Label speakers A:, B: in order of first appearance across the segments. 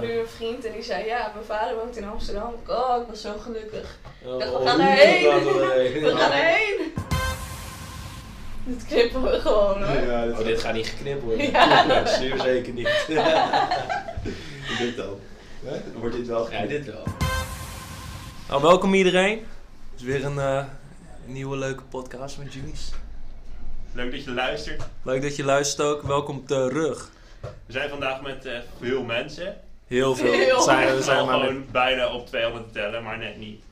A: nu een vriend en die zei, ja, mijn vader woont in Amsterdam. Oh, ik was zo gelukkig.
B: Oh,
A: dacht, we
B: oh,
A: gaan
B: hier
A: erheen.
B: gaan we erheen.
A: We gaan erheen. Dit knippen we gewoon hoor.
C: Ja,
B: Oh, dit gaat niet geknipt worden.
A: Ja.
B: Zeer zeker niet.
C: dit dan. Hè? Wordt dit wel
B: Ja, dit wel. Nou, welkom iedereen. Het is weer een eh, nieuwe leuke podcast met Julies.
D: Leuk dat je luistert.
B: Leuk dat je luistert ook. Welkom terug.
D: We zijn vandaag met eh, veel mensen.
B: Heel veel.
A: Heel
B: zijn, we zijn maar met-
D: gewoon bijna op 200 te tellen, maar net niet.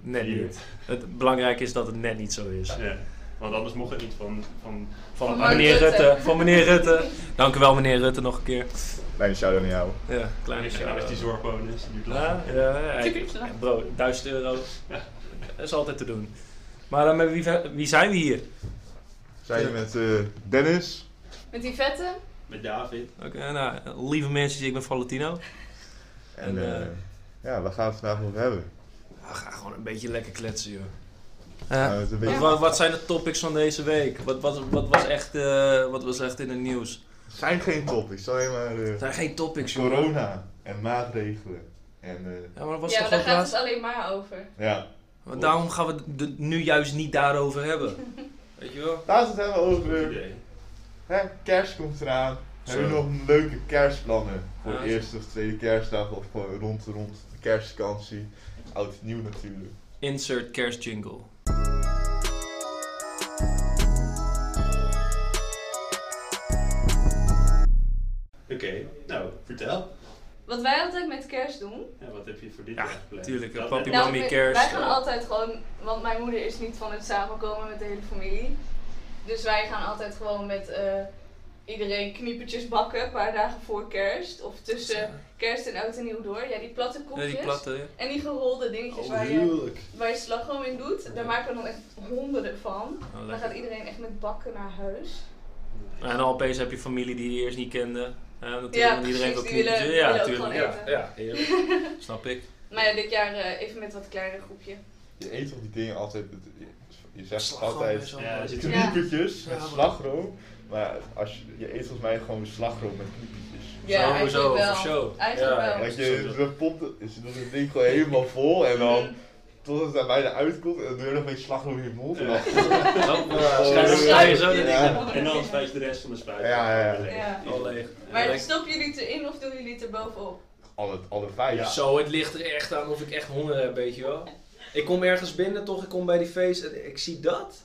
B: net
D: Hier.
B: niet. Het belangrijke is dat het net niet zo is.
D: Ja. Want anders mocht het niet van... van
B: Van meneer Rutte.
A: Rutte.
B: Van meneer Rutte. Dank u wel meneer Rutte nog een keer.
C: Kleine shout-out naar jou.
B: Ja, kleine
D: ja, is die zorgbonus. Die duurt lang.
B: Ja, ja, bro, 1000 euro.
D: Ja.
B: Dat is altijd te doen. Maar eh, met wie, wie zijn we hier?
C: Zijn we met eh, Dennis.
A: Met die vette?
D: Met David.
B: Oké, nou, lieve mensen, ik ben Valentino.
C: En
B: En,
C: eh,
B: eh,
C: ja, waar gaan we het vandaag over hebben?
B: We gaan gewoon een beetje lekker kletsen, joh.
C: Een
B: wat, wat, zijn de topics van deze week? Wat, wat, wat, was, echt, eh, wat was echt in het nieuws?
C: Het zijn geen topics, alleen maar
B: Er zijn geen topics, joh.
C: corona en maatregelen. En eh,
B: Ja, maar dat was
A: ja,
B: toch
A: maar
B: ook
A: daar gaat
B: laatst?
A: het alleen maar over.
C: ja,
B: Want Daarom gaan we het nu juist niet daarover hebben. Weet je wel?
C: laten we het hebben over. Hè, kerst komt eraan.
B: Zo.
C: Hebben we nog leuke kerstplannen voor
B: Ja,
C: de eerste of tweede kerstdag of gewoon rond, rond de kerstvakantie? Oud nieuw natuurlijk.
B: Insert kerstjingle.
D: Oké, nou, vertel.
A: Wat wij altijd met kerst doen.
D: Ja, wat heb je voor dit
B: Ja,
D: jaar gepland?
B: tuurlijk,
D: Dat-
B: papi,
D: dat-
B: Mami
A: wij-
B: kerst,
A: Wij gaan altijd gewoon, want mijn moeder is niet van het samenkomen met de hele familie. Dus wij gaan altijd gewoon met eh, iedereen kniepertjes bakken, een paar dagen voor kerst. Of tussen kerst en oud en nieuw door. Ja, die platte
B: Ja,
A: koekjes.
B: die platte, ja.
A: En die gerolde dingetjes
C: Oh,
A: waar, je, waar je slagroom in doet. Daar maken we dan echt honderden van.
B: Oh,
A: Dan gaat iedereen echt met bakken naar huis.
B: En dan opeens heb je familie die je eerst niet kende. Ja, natuurlijk,
A: Ja,
B: iedereen wil
A: willen-
B: knietjes. Ja, natuurlijk. Ja, ja, heerlijk. Snap ik.
A: Maar ja, dit jaar eh, even met wat kleiner groepje.
C: Je eet toch die dingen altijd, je zegt
B: Slagroom
C: altijd
B: zo.
D: Ja, er
C: kniepertjes met slagroom. Maar als je, je eet volgens mij gewoon slagroom met kniepertjes.
A: Ja,
B: Sowieso,
A: eigenlijk wel.
B: voor show.
A: Eigenlijk
B: Ja,
A: wel.
C: Want je de pot is het ding gewoon helemaal vol en dan
A: Mhm.
C: tot het er bijna uitkomt en dan doe je nog een beetje slagroom in je mond. En dan,
B: zo.
D: En dan spuit je de rest van de spuit.
C: Ja, ja, ja.
A: Ja.
B: Al leeg.
A: Maar stoppen jullie het erin of doen jullie het er bovenop?
C: alle, alle vijf.
D: Ja.
B: Zo, het ligt er echt aan of ik echt honger heb, weet je wel. Ik kom ergens binnen, toch? Ik kom bij die feest en ik zie dat.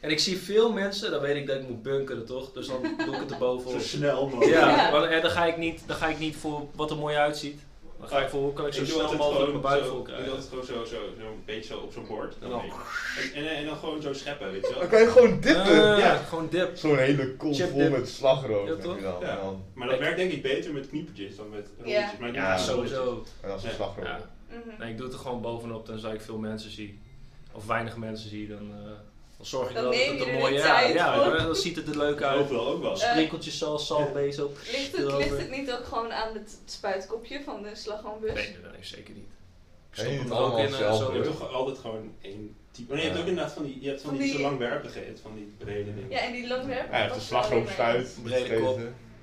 B: En ik zie veel mensen, dan weet ik dat ik moet bunkeren, toch? Dus dan doe ik het er
D: Zo snel mogelijk.
B: Ja,
A: Ja.
B: maar eh, dan ga, ik niet, dan ga ik niet voor wat er mooi uitziet. Dan ga ik voor hoe kan ik zo snel mogelijk mijn buik vol
D: Ik doe
B: krijgen.
D: altijd gewoon zo, zo, zo een beetje zo op zo'n bord.
B: En dan-
D: En, en, en dan gewoon zo scheppen, weet je wel.
C: Dan kan je gewoon dippen.
D: Ja.
B: Gewoon dip.
C: Zo'n hele kom
B: Chip
C: vol
B: dip.
C: met slagroom.
B: Ja, toch?
C: dan.
D: Ja. Maar dat werkt denk ik beter met kniepertjes dan met rolletjes.
A: Ja.
D: Maar
C: Ja,
B: Sowieso.
C: en dan zo'n
D: Ja.
C: slagroom.
B: Ja.
A: Mhm.
B: Nee, ik doe het er gewoon bovenop, tenzij ik veel mensen zie. Of weinig mensen zie, dan, eh, dan zorg ik
A: Dan
B: wel dat het er mooi
A: de
B: ja, ja, dan ziet het er leuk uit.
D: Overal ook wel.
A: Eh,
B: Sprinkeltjes zoals saltbees op.
A: Ligt het, ligt het niet ook gewoon aan het spuitkopje van de slagroombus?
B: Nee, nee, nee, zeker niet. Ik stop het er ook in
C: zelf,
B: zo.
D: Je hebt toch altijd gewoon één type. Oh, nee, je hebt
C: Ja.
D: ook inderdaad van die, je hebt van,
A: Van
D: die,
A: die-
D: zo langwerpige van die brede dingen.
A: Ja, en die langwerp.
C: Ja, hij heeft een slagroomspuit.
B: Brede kop.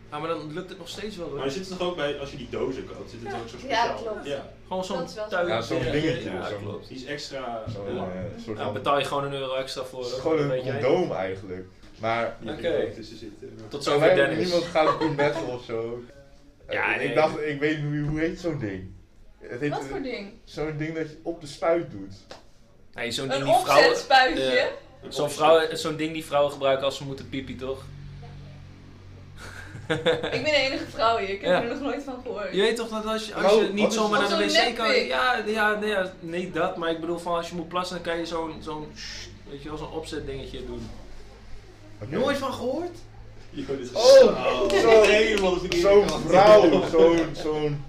B: Ah, maar dan lukt het nog steeds wel
D: Maar
B: hoor.
D: er zit toch ook bij, als je die dozen koopt, zit het
A: Ja.
D: ook zo
A: Ja,
D: speciaal.
A: klopt.
D: Ja,
B: Gewoon zo'n tuin.
C: Ja, zo'n dingetje,
B: Ja,
C: zo'n-
B: klopt.
D: die is extra. Ja.
C: eh, soort
B: betaal je gewoon een euro extra voor.
C: Het is
B: hoor.
C: gewoon een condoom eigenlijk. Maar
B: Oké.
D: er ook tussen zitten.
B: niet. Tot zover Dennis.
C: niemand gaat op metal of zo.
B: Ja,
C: Eh,
B: nee.
C: Ik dacht, ik weet hoe, hoe heet zo'n ding? Het heet
A: Wat
C: eh,
A: voor ding?
C: zo'n ding dat je op de spuit doet.
B: Nee, zo'n ding
A: Een
B: die vrouwen...
A: opzetspuitje.
B: Ja. Zo'n vrouw, zo'n ding die vrouwen gebruiken als ze moeten pipi, toch?
A: Ik ben de enige vrouw hier, ik heb
B: Ja.
A: er nog nooit van gehoord.
B: Je weet toch dat als je, als je
C: wat
B: niet zomaar naar de wc kan... Ja, ja, nee, ja, niet dat, maar ik bedoel van als je moet plassen, dan kan je zo'n, zo'n, weet je wel, zo'n opzet dingetje doen. Nooit van gehoord?
D: Yo, dit is
C: Oh, zo-
D: helemaal de verkeerde
C: Zo'n vrouw, zo'n, zo'n,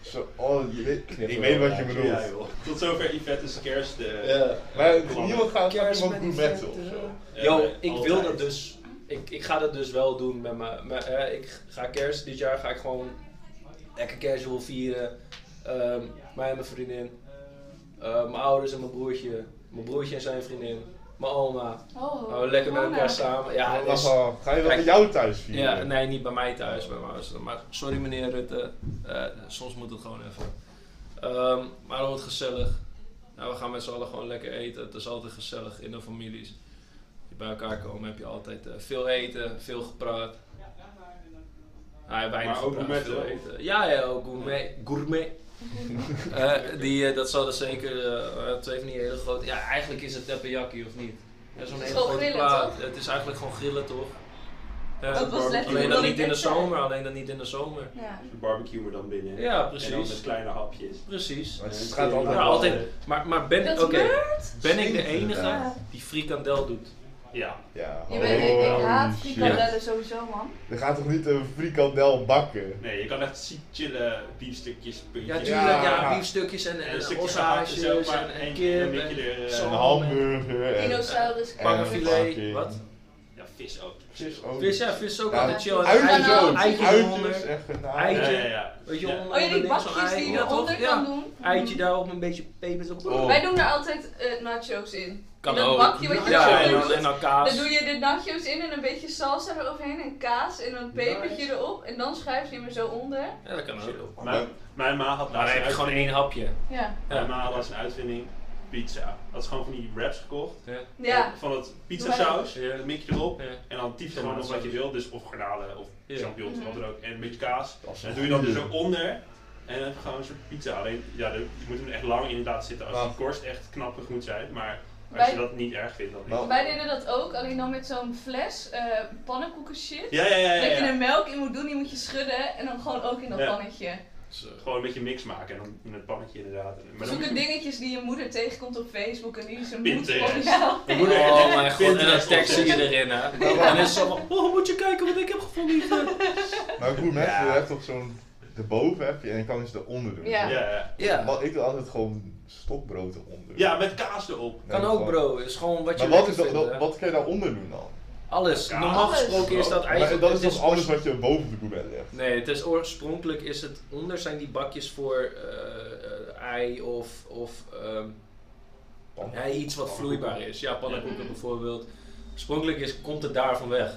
C: zo, oh, je weet, ik weet wat je
D: Ja,
C: bedoelt.
D: joh. Tot zover Yvette's kerst. eh,
C: Ja, maar niemand gaat
B: Kerst
C: iemand
B: met
C: metal of
B: Yvette,
C: zo.
D: Ja,
B: Yo, ik wil dat dus. Ik, ik ga dat dus wel doen met mijn. mijn, eh, ik ga kerst dit jaar ga ik gewoon lekker casual vieren. Ehm mij en mijn vriendin. Eh, mijn ouders en mijn broertje. Mijn broertje en zijn vriendin. mijn oma.
A: Oh,
B: Oh, lekker met elkaar samen. Ja, is-
C: ga je wel bij jou thuis vieren?
B: ja, nee, niet bij mij thuis, bij mijn. Maar sorry meneer Rutte, Eh, soms moet het gewoon even. Ehm, maar het wordt gezellig. Nou, we gaan met z'n allen gewoon lekker eten. Het is altijd gezellig in de families. Bij elkaar komen heb je altijd eh, veel eten, veel gepraat. Ja, weinig
D: Maar ook
B: gepraat,
D: gourmet,
B: veel eten. Ja, ja, ook gourmet. gourmet. Eh, die, eh, dat zal er zeker eh, twee van die hele grote. Ja, eigenlijk is het teppanyaki of niet? Ja, zo'n
A: Het is
B: hele grote
A: grillen,
B: plaat.
A: toch?
B: Het is eigenlijk gewoon grillen toch? Ja,
A: Dat was lekker.
B: alleen
A: dat
B: dan niet in de zomer, alleen dan niet in de zomer.
A: Ja.
D: Een barbecue maar dan binnen.
B: Ja,
D: En dan met
B: precies.
D: kleine hapjes.
B: Precies.
C: Maar het gaat
D: dan
C: altijd
B: Ja, altijd. Maar, maar ben, oké, ben ik de
C: Zeker,
B: enige
C: ja.
B: die frikandel doet?
D: Ja.
C: Ja,
A: Je bent, ik, ik haat frikandellen sowieso, man.
C: Je gaat toch niet een frikandel bakken?
D: Nee, je kan echt ziek chillen, biefstukjes,
B: Ja,
D: puntjes.
B: tuurlijk. Ja,
C: Ja.
B: biefstukjes en,
D: En
B: en, ossages en, en
D: één-
B: kip en en
C: hamburger en...
A: Dinosaurus.
C: en?
D: Ja, vis ook.
C: Vis ook.
B: Vis, ja, vis is ook
C: Ja,
B: altijd chill. En
A: uitjes
B: eitjes-
A: ook.
B: Eitjes
C: Uitjes
B: eronder. Eitje.
D: Ja, ja, ja.
B: Weet je,
D: Ja.
B: onder-
A: Oh ja, die bakjes die je eronder
B: Ja.
A: kan doen.
B: Eitje daarop, een beetje peper erop.
C: Oh.
A: Wij doen er altijd eh, nachos in.
B: Kan
A: in dat
B: ook.
A: bakje wat je
B: ja, en dan,
A: doet.
B: en dan kaas.
A: Dan doe je de nachos in en een beetje salsa eroverheen en kaas en een pepertje
B: Nice.
A: erop. En dan schuif je hem er zo onder.
B: Ja, dat kan ook.
D: Mijn, mijn ma had
B: Maar dan
D: laatst
B: heb
D: een
B: je gewoon één hapje.
A: Ja.
D: Mijn ma had laatst een uitvinding, pizza. Had ze gewoon van die wraps gekocht.
B: Ja.
A: Ja.
D: Van het pizzasaus,
B: Ja.
D: dat mik je erop.
B: Ja.
D: En dan typ je gewoon nog wat je wil, dus of garnalen of
B: Ja.
D: champignons,
A: Mhm.
D: wat dan ook. En een beetje kaas.
C: Dat is
D: En dat doe je dan er zo onder. En dan heb je gewoon een soort pizza. Alleen, ja, de- je moet hem echt lang inderdaad zitten als die korst echt knappig moet zijn. Maar als je dat niet erg vindt, dan niet.
A: Wij deden dat ook, alleen dan met zo'n fles eh pannenkoeken shit.
D: Ja, ja, ja, ja,
A: Dat je er melk in moet doen, die moet je schudden en dan gewoon ook in dat
D: Ja.
A: pannetje.
B: Dus, eh,
D: Gewoon een beetje mix maken en dan in het pannetje inderdaad. Maar moet je-
A: dingetjes die je moeder tegenkomt op Facebook en die ze moet jou.
D: Je moeder
B: Oh mijn god, en dan tekst je erin hè. En dan is zo van, oh moet je kijken wat ik heb gevonden hier.
C: Maar goed, mensen,
D: Ja.
C: je hebt toch zo'n... Erboven heb je en je kan iets eronder doen.
A: Ja.
D: Ja, ja.
B: Ja,
C: Maar ik doe altijd gewoon stokbrood eronder.
D: ja, met kaas erop.
B: kan ook
C: gewoon-
B: bro. Is gewoon wat je
C: Maar wat, is dat, wat kan je daaronder doen dan?
B: Alles.
D: Ja,
B: Normaal
A: alles.
B: gesproken is dat
C: Maar
B: eigenlijk...
C: dat is
B: het
C: toch anders wat je boven de gourmet legt?
B: Nee, het is oorspronkelijk is het onder zijn die bakjes voor eh, eh, ei of, of ehm, ja, iets wat vloeibaar is. Ja, pannenkoeken
A: Ja.
B: bijvoorbeeld. Oorspronkelijk is, komt het daarvan weg.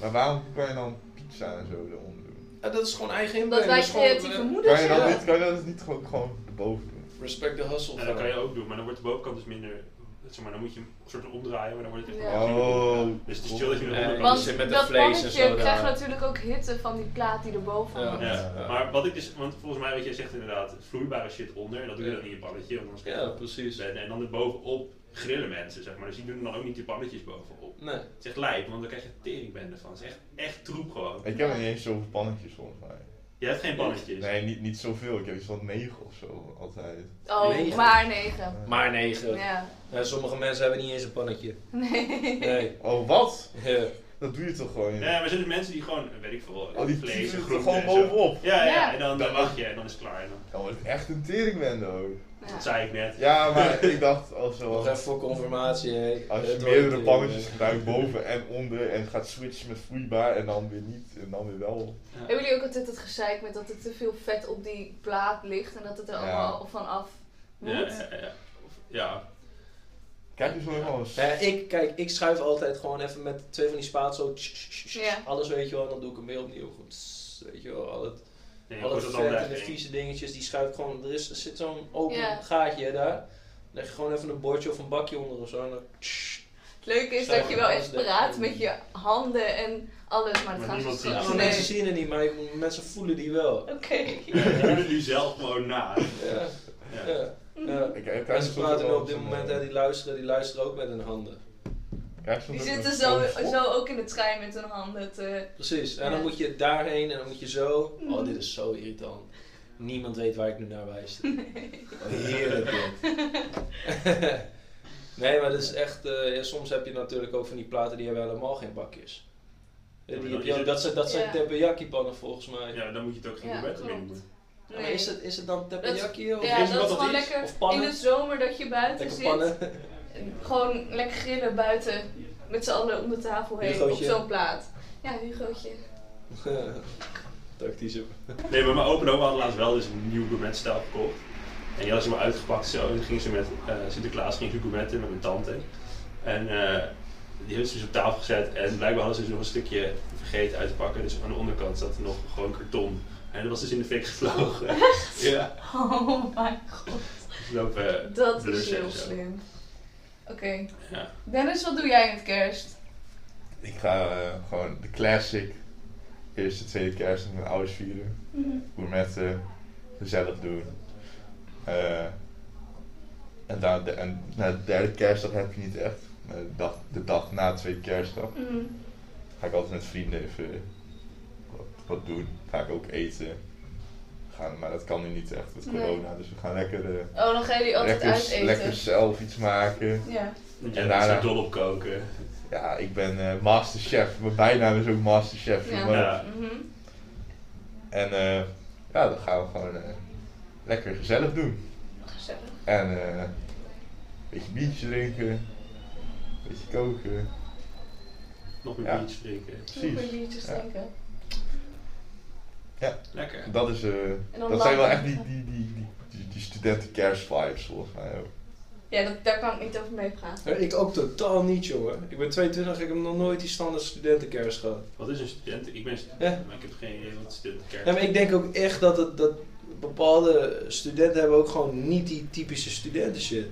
C: Maar waarom kan je dan pizza en zo eronder doen?
B: Ja, dat is gewoon eigen inbreng.
A: wij
B: Dat is gewoon,
A: creatieve
B: eh,
A: moeders
C: Kan je, dan
A: zijn.
C: niet, kan je dat niet gewoon, gewoon erboven doen?
B: Respect the hustle.
D: Ja, dat kan je ook doen, maar dan wordt de bovenkant dus minder. Zeg maar, dan moet je hem een soort van omdraaien, maar dan wordt het echt
A: Ja.
C: Oh.
D: Dus het is chill dat je eronder
B: je
D: kan.
A: Want
B: zit met de
A: dat
B: vlees en
A: pannetje krijgt natuurlijk ook hitte van die plaat die erboven
B: Ja.
A: hangt.
B: Ja.
C: Ja.
D: Maar wat ik dus, want volgens mij wat jij zegt inderdaad, vloeibare shit onder, en dat doe je
B: Ja.
D: dan in je pannetje, anders
B: Ja, precies.
D: en, en dan er bovenop grillen mensen, zeg maar. Dus die doen dan ook niet die pannetjes bovenop.
B: Nee.
D: Het is echt lijp, want dan krijg je teringbende van. Het is echt, echt troep gewoon.
C: Ik heb niet eens zoveel pannetjes volgens mij.
D: Je hebt geen pannetjes.
C: Nee, niet, niet zoveel. Ik heb iets van 9 of zo altijd.
A: Oh,
B: Negen.
A: maar negen.
B: Maar negen.
A: Ja.
B: Ja, sommige mensen hebben niet eens een pannetje.
A: Nee.
B: Nee.
C: Oh, wat?
B: Ja.
C: Dat doe je toch gewoon?
D: Ja, maar er zijn dus mensen die gewoon, weet ik veel,
C: Oh, die
D: vlees en
C: er
D: groenten
C: gewoon
D: en
C: bovenop.
D: Ja, ja,
A: Ja.
D: en dan,
C: Dan
D: wacht je en dan is het klaar. En dan,
C: het echt een teringbende ook.
D: Dat zei ik net.
C: Ja, maar ik dacht als,
B: Nog
C: zo,
B: even voor confirmatie. Hey.
C: als je
B: Het
C: meerdere
B: wordt,
C: pannetjes
B: eh,
C: gebruikt, boven en onder, en gaat switchen met vloeibaar en dan weer niet, en dan weer wel.
A: Hebben jullie ook altijd het gezeik met dat er te veel vet op die plaat ligt en dat het er
C: Ja.
A: allemaal vanaf moet?
D: Ja, ja, ja.
C: Kijk eens nog wel eens.
B: Ja, ik, kijk, ik schuif altijd gewoon even met twee van die spaat zo. tss, tss, tss,
A: Ja.
B: Alles weet je wel, dan doe ik hem weer opnieuw. Goed, weet je wel, al het,
D: Nee,
B: al
D: je
B: het
D: gooit dat dan
B: vet en
D: weg.
B: de vieze dingetjes, die schuif ik gewoon. Er, is, er zit zo'n open
A: Ja.
B: gaatje daar. Leg je gewoon even een bordje of een bakje onder of zo. En dan.
A: Het leuke is dat je wel
B: alles de-
A: praat met je handen en alles, maar het
D: Maar
A: gaat
D: niemand
A: zo
D: ziet
B: ja,
D: het.
B: maar
A: Nee.
B: mensen zien het niet, maar je- mensen voelen die wel.
A: Oké.
D: Nu zelf gewoon na.
B: Ja.
D: Ja.
B: Ja. Ja.
C: Ik,
B: Mensen praten nu op dit
C: eens
B: moment, hè, die luisteren, die luisteren ook met hun handen.
A: Die zitten zo, zo ook in de trein met hun handen te...
B: Precies, en dan
A: Ja.
B: moet je daarheen en dan moet je zo.
A: Mhm.
B: Oh, dit is zo irritant. Niemand weet waar ik nu naar wijs. Heerlijk dit. nee, maar dat is echt. eh, ja, soms heb je natuurlijk ook van die platen die hebben helemaal geen bakjes.
D: Ja,
B: Die
D: is
B: dat zijn, dat zijn
A: Ja.
B: teppanyaki pannen volgens mij.
D: Ja, dan moet je het ook geen gourmet mee
A: klopt.
D: noemen.
B: Maar is het, is het dan teppanyaki of
A: Ja,
D: je
A: dat
D: wat
A: is gewoon
D: is?
A: lekker
B: Of
A: in de zomer dat je buiten
B: lekker
A: zit.
B: pannen?
A: Gewoon lekker grillen buiten met z'n allen om de tafel heen op zo'n plaat. Ja, Hugootje.
B: Tactische.
D: Nee, maar mijn open oma had laatst wel dus een nieuw gourmetstijl gekocht. En die had ze maar uitgepakt zo. En toen ging ze met eh, Sinterklaas ging ze gourmetten met mijn tante. En eh, die hebben ze dus op tafel gezet. En blijkbaar hadden ze dus nog een stukje vergeten uit te pakken. Dus aan de onderkant zat er nog gewoon karton. En dat was dus in de fik gevlogen. ja.
A: Oh mijn god.
D: Dus lopen
A: Dat is heel
D: zo.
A: slim. Oké.
D: Ja.
A: Dennis, wat doe jij met kerst?
C: Ik ga eh, gewoon de classic. Eerste, tweede kerst met mijn ouders vieren. Gourmetten. Gezellig doen. Eh, en, dan de, en na de derde kerstdag heb je niet echt. Maar de dag, de dag na de tweede kerstdag
A: Mhm.
C: ga ik altijd met vrienden even wat, wat doen. Ga ik ook eten. Gaan, maar dat kan nu niet echt met
A: Nee.
C: corona. Dus we gaan lekker, eh,
A: Oh, dan gaan jullie altijd
C: lekker,
A: uiteten.
C: lekker zelf iets maken.
A: Ja.
C: En
D: dol op koken.
C: Ja, ik ben eh, masterchef. Mijn bijnaam is ook masterchef.
A: Ja.
C: maar-
D: Ja.
A: Mhm.
C: En eh, ja, dat gaan we gewoon eh, lekker gezellig doen.
A: Gezellig.
C: En eh, een beetje biertje drinken. Een beetje koken.
D: Nog meer
C: Ja.
D: biertjes drinken.
A: Nog meer
C: Precies.
A: biertjes
C: Ja.
D: Lekker.
C: Dat, is, eh, dat zijn wel echt die, die, die, die, die, die studenten vibes volgens mij ook.
A: Ja, dat, daar kan ik niet over meepraten.
B: Ja, ik ook totaal niet, jongen. Ik ben 22, ik heb nog nooit die standaard studentenkerst gehad.
D: Wat is een student? Ik ben student,
B: Ja.
D: maar ik heb geen idee wat studentenkerk
B: Ja, maar ik denk ook echt dat, het, dat bepaalde studenten hebben ook gewoon niet die typische studenten shit.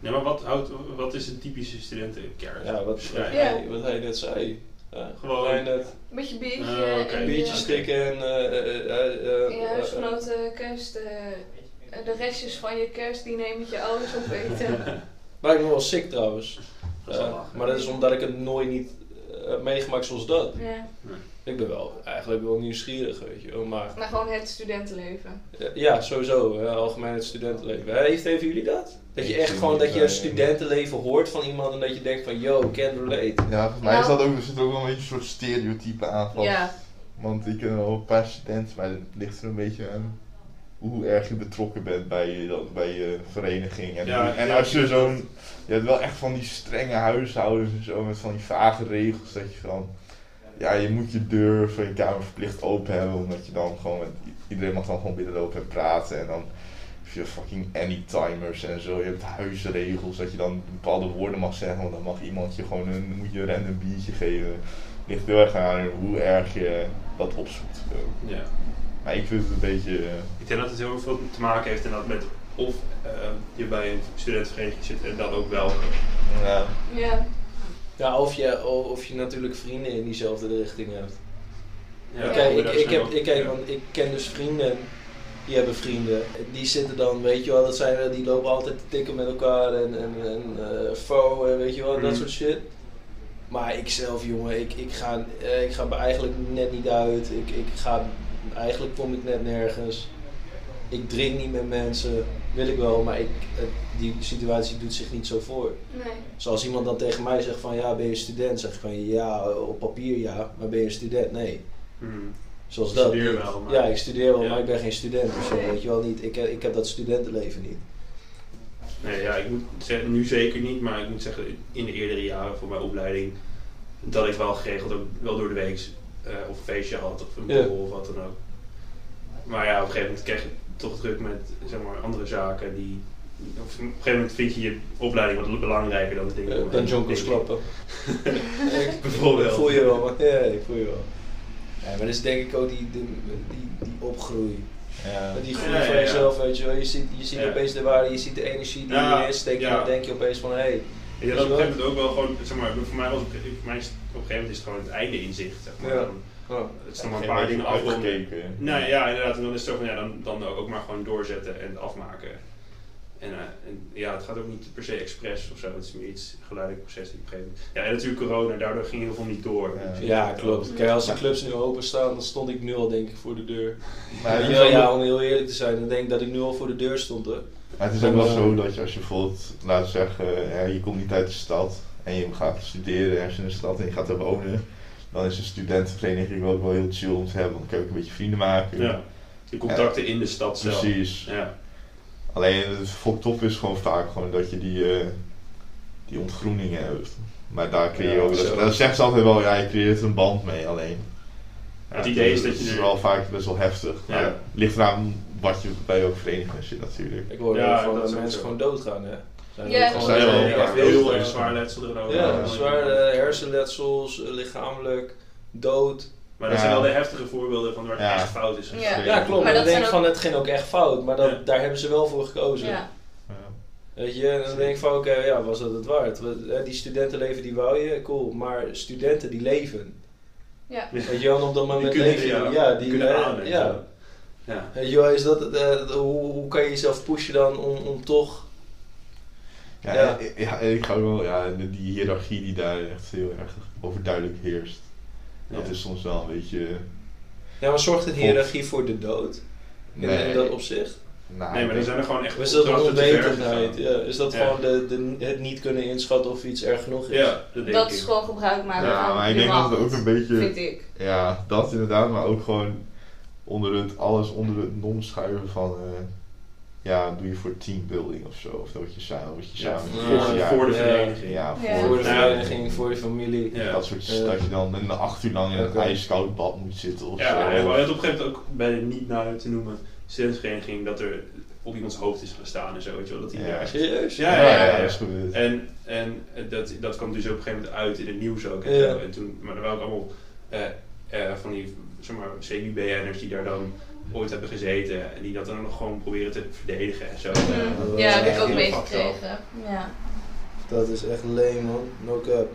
D: Nee, maar wat, houdt, wat is een typische studentenkerk?
B: Ja, wat.
A: Ja.
B: hij, wat hij net zei. Ja,
D: Gewoon-
A: Een beetje biertje.
D: Ah, oké.
A: en,
B: biertjes
A: eh,
B: stikken en... eh, eh, eh, eh,
A: Je
B: eh,
A: huisgenoten kerst, eh, de restjes van je kerstdiner met je ouders opeten.
B: Lijkt me wel sick trouwens. Eh, maar dat is omdat ik het nooit niet eh, heb meegemaakt zoals dat.
A: ja.
B: Ik ben wel eigenlijk wel nieuwsgierig, weet je wel. Maar
A: Maar gewoon het studentenleven.
B: eh, ja, sowieso. eh, algemeen het studentenleven. Eh, Heeft even jullie dat? Dat je echt gewoon
C: niet
B: dat je studentenleven hoort van iemand en dat je denkt van yo, can't relate.
C: Ja, volgens mij
A: Nou.
C: is dat ook, er zit ook wel een beetje een soort stereotype aan vast.
A: Ja.
C: Want ik ken wel een paar studenten, maar het ligt er een beetje aan hoe erg je betrokken bent bij je, bij je vereniging. En,
D: Ja,
C: en als je zo'n, je hebt wel echt van die strenge huishoudens en zo, met van die vage regels, dat je van, ja, je moet je deur van je kamer verplicht open hebben, omdat je dan gewoon met, iedereen mag dan gewoon binnenlopen en praten. En dan heb je fucking anytimers en zo, je hebt huisregels, dat je dan bepaalde woorden mag zeggen, want dan mag iemand je gewoon een, moet je een random biertje geven. Ligt heel erg aan hoe erg je dat opzoekt.
D: Ja.
C: Maar ik vind het een beetje. eh,
D: Ik denk dat het heel veel te maken heeft inderdaad met of eh, je bij een studentenvereniging zit en dan ook wel.
C: ja.
A: Ja.
B: Ja, of je, of je natuurlijk vrienden in diezelfde richting hebt.
D: Ja,
B: Kijk,
D: maar
B: ik, heb, ik, kijk, want ik ken dus vrienden, die hebben vrienden. Die zitten dan, weet je wel, dat zijn, die lopen altijd te tikken met elkaar en, en, en eh, faux en weet je wel, dat
D: Mhm.
B: soort shit. Maar ik zelf, jongen, ik, ik, ga, eh, ik ga eigenlijk net niet uit. Ik, ik ga, eigenlijk kom ik net nergens. Ik drink niet met mensen, wil ik wel, maar ik, het- die situatie doet zich niet zo voor.
A: Nee.
B: Zoals iemand dan tegen mij zegt van ja, ben je student? Zeg ik van ja, op papier ja, maar ben je een student? Nee.
D: Hmm.
B: Zoals
D: Ik
B: dat.
D: studeer wel, maar-
B: Ja, ik studeer wel,
D: Ja.
B: maar ik ben geen student. Dus ja,
A: Nee.
B: weet je wel niet. Ik, heb- ik heb dat studentenleven niet.
D: Nee, ja, ik moet zeggen, nu zeker niet, maar ik moet zeggen, in de eerdere jaren voor mijn opleiding, dat ik wel geregeld ook wel door de week eh, of een feestje had of een
B: Ja.
D: borrel of wat dan ook. Maar ja, op een gegeven moment krijg je toch druk met zeg maar, andere zaken die. Op een gegeven moment vind je je opleiding wat belangrijker dan de dingen.
B: Uh, dan jonkels klappen. ik
D: Bijvoorbeeld.
B: voel je wel, man. Ja, ik voel je wel. Ja, maar dat is denk ik ook die, die, die, die opgroei.
C: Ja.
B: Die groei
D: Ja, ja,
B: van
D: ja.
B: jezelf, weet je wel. Je ziet, je ziet
D: Ja.
B: opeens de waarde, je ziet de energie die
D: Ja,
B: erin steekt. En
D: ja.
B: dan denk je opeens van, hé, hey,
D: denk dat op een gegeven moment ook wel gewoon, zeg maar, voor mij was voor mij is, op een gegeven moment is het gewoon het einde in zicht. Zeg maar.
B: Ja.
D: Dan,
B: oh,
D: het is nog maar een paar dingen afronden.
C: uitgekeken.
D: Nee, ja, inderdaad. En dan is het zo van, ja, dan, dan ook maar gewoon doorzetten en afmaken. En, eh, en ja, het gaat ook niet per se expres of zo. Het is meer iets geleidelijk proces die op een gegeven moment... Ja, en natuurlijk corona, daardoor ging heel veel niet door.
C: Ja.
D: Dus
B: ja, klopt. Kijk, als de clubs nu openstaan, dan stond ik nu al denk ik voor de deur.
C: Maar
B: Ja, om heel eerlijk te zijn, dan denk ik dat ik nu al voor de deur stond.
C: Maar het is ook wel zo dat je als je bijvoorbeeld, laten we zeggen, je komt niet uit de stad en je gaat studeren ergens in de stad en je gaat er wonen, dan is een studentenvereniging ook wel heel chill om te hebben, want dan kan je ook een beetje vrienden maken.
D: Ja, de contacten in de stad zelf.
C: Precies.
D: Ja,
C: Alleen het fokt is gewoon vaak gewoon dat je die, eh, die ontgroeningen hebt. Maar daar creëer je
B: Ja,
C: ook,
B: zo.
C: dat, dat zegt ze altijd wel, ja, je creëert een band mee alleen.
D: Het idee is
C: dat
D: je
C: is
D: er-
C: wel vaak best wel heftig.
D: Ja.
C: Maar het ligt eraan wat je bij ook verenigingen zit natuurlijk.
B: Ik hoorde
D: Ja,
B: ook van
D: dat
B: dat
D: is
B: mensen gewoon doodgaan hè. Zijn
A: Ja.
C: Zijn wel
B: heel erg
D: zwaar letsel er ook.
B: Ja, zware hersenletsels, eh, lichamelijk, dood.
D: Maar dat
C: Ja.
D: zijn wel de heftige voorbeelden van waar het
C: Ja.
D: echt fout is.
A: Ja.
B: Ja, klopt.
A: Maar
B: dan denk ik van, het ging ook echt fout. Maar dat,
D: Ja.
B: daar hebben ze wel voor gekozen.
A: Ja.
C: Ja.
B: Weet je, en dan denk ik van, oké, ja, was dat het waard? Die studentenleven, die wou je, cool. Maar studenten, die leven.
A: Ja.
B: Weet je op dat moment leven
D: ja,
B: die, ja, die
D: kunnen
B: eh, ja.
D: Ja.
B: Weet je wel, is dat, eh, hoe, hoe kan je jezelf pushen dan om, om toch...
C: Ja,
B: Ja.
C: en- ja, en ik hou wel, ja, de- die hiërarchie die daar echt heel erg overduidelijk heerst. Dat
D: Ja.
C: is soms wel een beetje.
B: Ja, maar zorgt een hiërarchie voor de dood? In,
C: Nee.
B: in dat opzicht?
C: Nou,
D: Nee, maar die zijn er gewoon echt
B: is dat een onwetendheid? Ja, is dat
D: Ja.
B: gewoon de, de, het niet kunnen inschatten of iets erg genoeg is?
D: Ja, dat denk
A: Dat
D: ik.
A: is gewoon gebruik maken
C: Ja,
A: van
C: maar ik denk dat het ook een beetje.
A: vind ik.
C: Ja, dat inderdaad, maar ook gewoon onder het, alles onder het nom schuiven van. eh, ja, doe je voor teambuilding of zo. Of dat je samen, wat je
D: Ja,
C: samen.
B: voor-
C: jaar-
D: voor de
B: Ja.
D: vereniging.
C: Ja,
A: Ja.
C: voor,
B: de
D: Ja.
B: vereniging, voor je familie.
D: Ja.
C: dat soort.
B: Ja.
C: Dat je dan een acht uur lang in een ijskoud bad moet zitten of
D: Ja,
C: zo.
D: maar we hadden het op een gegeven moment ook bij de niet naar te noemen studentenvereniging dat er op iemands hoofd is gestaan en zo, weet je wel. Dat hij
C: Ja.
D: daar-
B: Serieus?
D: Ja,
C: ja,
D: ja,
C: ja,
D: ja.
C: dat is gebeurd.
D: En, en dat, dat kwam dus op een gegeven moment uit in het nieuws ook.
B: Ja.
D: en toen, maar er waren ook allemaal eh, eh, van die zeg maar, CUB'ers die daar dan ooit hebben gezeten en die dat dan nog gewoon proberen te verdedigen en zo.
A: Mm.
B: dat
A: Ja,
B: is
A: heb ik ook meegekregen. Ja.
B: Dat is echt leem man. No cap.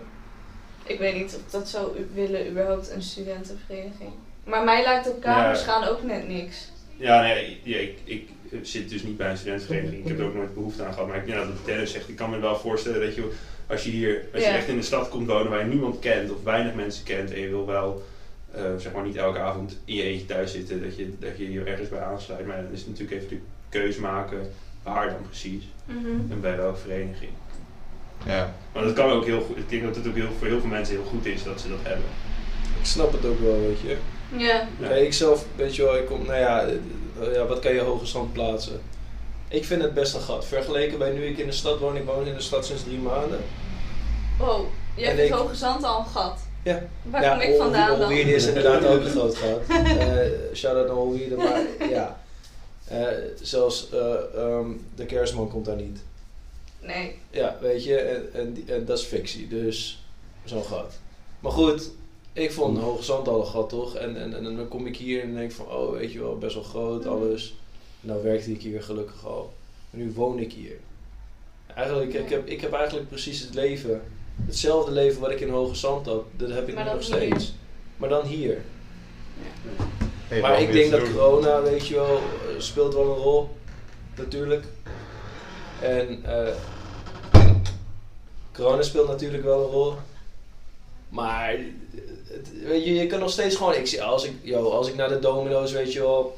A: Ik weet niet of dat zou u- willen, überhaupt een studentenvereniging. Maar mij lijkt op kamers
D: Ja.
A: gaan ook net niks.
D: Ja, nee, ja, ik, ik zit dus niet bij een studentenvereniging. Ik heb er ook nooit behoefte aan gehad. Maar ik denk dat Dennis zegt, ik kan me wel voorstellen dat je, als je hier, als je
A: Ja.
D: echt in de stad komt wonen waar je niemand kent of weinig mensen kent en je wil wel, eh, zeg maar niet elke avond in je eentje thuis zitten, dat je, dat je hier ergens bij aansluit. Maar dan is het natuurlijk even de keuze maken waar dan precies en bij welke vereniging.
C: Ja.
D: Maar dat kan ook heel goed. Ik denk dat het ook heel, voor heel veel mensen heel goed is dat ze dat hebben.
B: Ik snap het ook wel, weet je.
A: Ja.
B: Ik zelf, weet je wel, ik kom, nou ja, eh, ja, wat kan je hoge stand plaatsen? Ik vind het best een gat. Vergeleken bij nu ik in de stad woon, ik woon in de stad sinds drie maanden.
A: Wow, jij
B: En
A: vindt
B: ik-
A: Hoge Zand al een gat.
B: Ja.
A: Waar
B: ja,
A: kom ik vandaan dan?
B: Is inderdaad ook een groot gat. Eh Shout-out naar Holwierde, maar ja. Eh, zelfs eh, ehm, de kerstman komt daar niet.
A: Nee.
B: Ja, weet je, en, en, en dat is fictie, dus zo'n gat. Maar goed, ik vond Hoge Zand al een gat toch? En, en, en dan kom ik hier en denk van, oh weet je wel, best wel groot,
A: Mhm.
B: alles. Nou werkte ik hier gelukkig al. En nu woon ik hier. Eigenlijk, ik heb, ik heb eigenlijk precies het leven, hetzelfde leven wat ik in Hoge Zand had, dat heb ik
A: Maar
B: nu
A: dan
B: nog
A: hier.
B: steeds. Maar dan hier.
C: Hey,
B: Maar ik denk dat
C: doen.
B: corona, weet je wel, eh, speelt wel een rol. Natuurlijk. En eh, corona speelt natuurlijk wel een rol. Maar het- weet je, je kan nog steeds gewoon. Ik zie als ik, yo, als ik naar de domino's, weet je wel,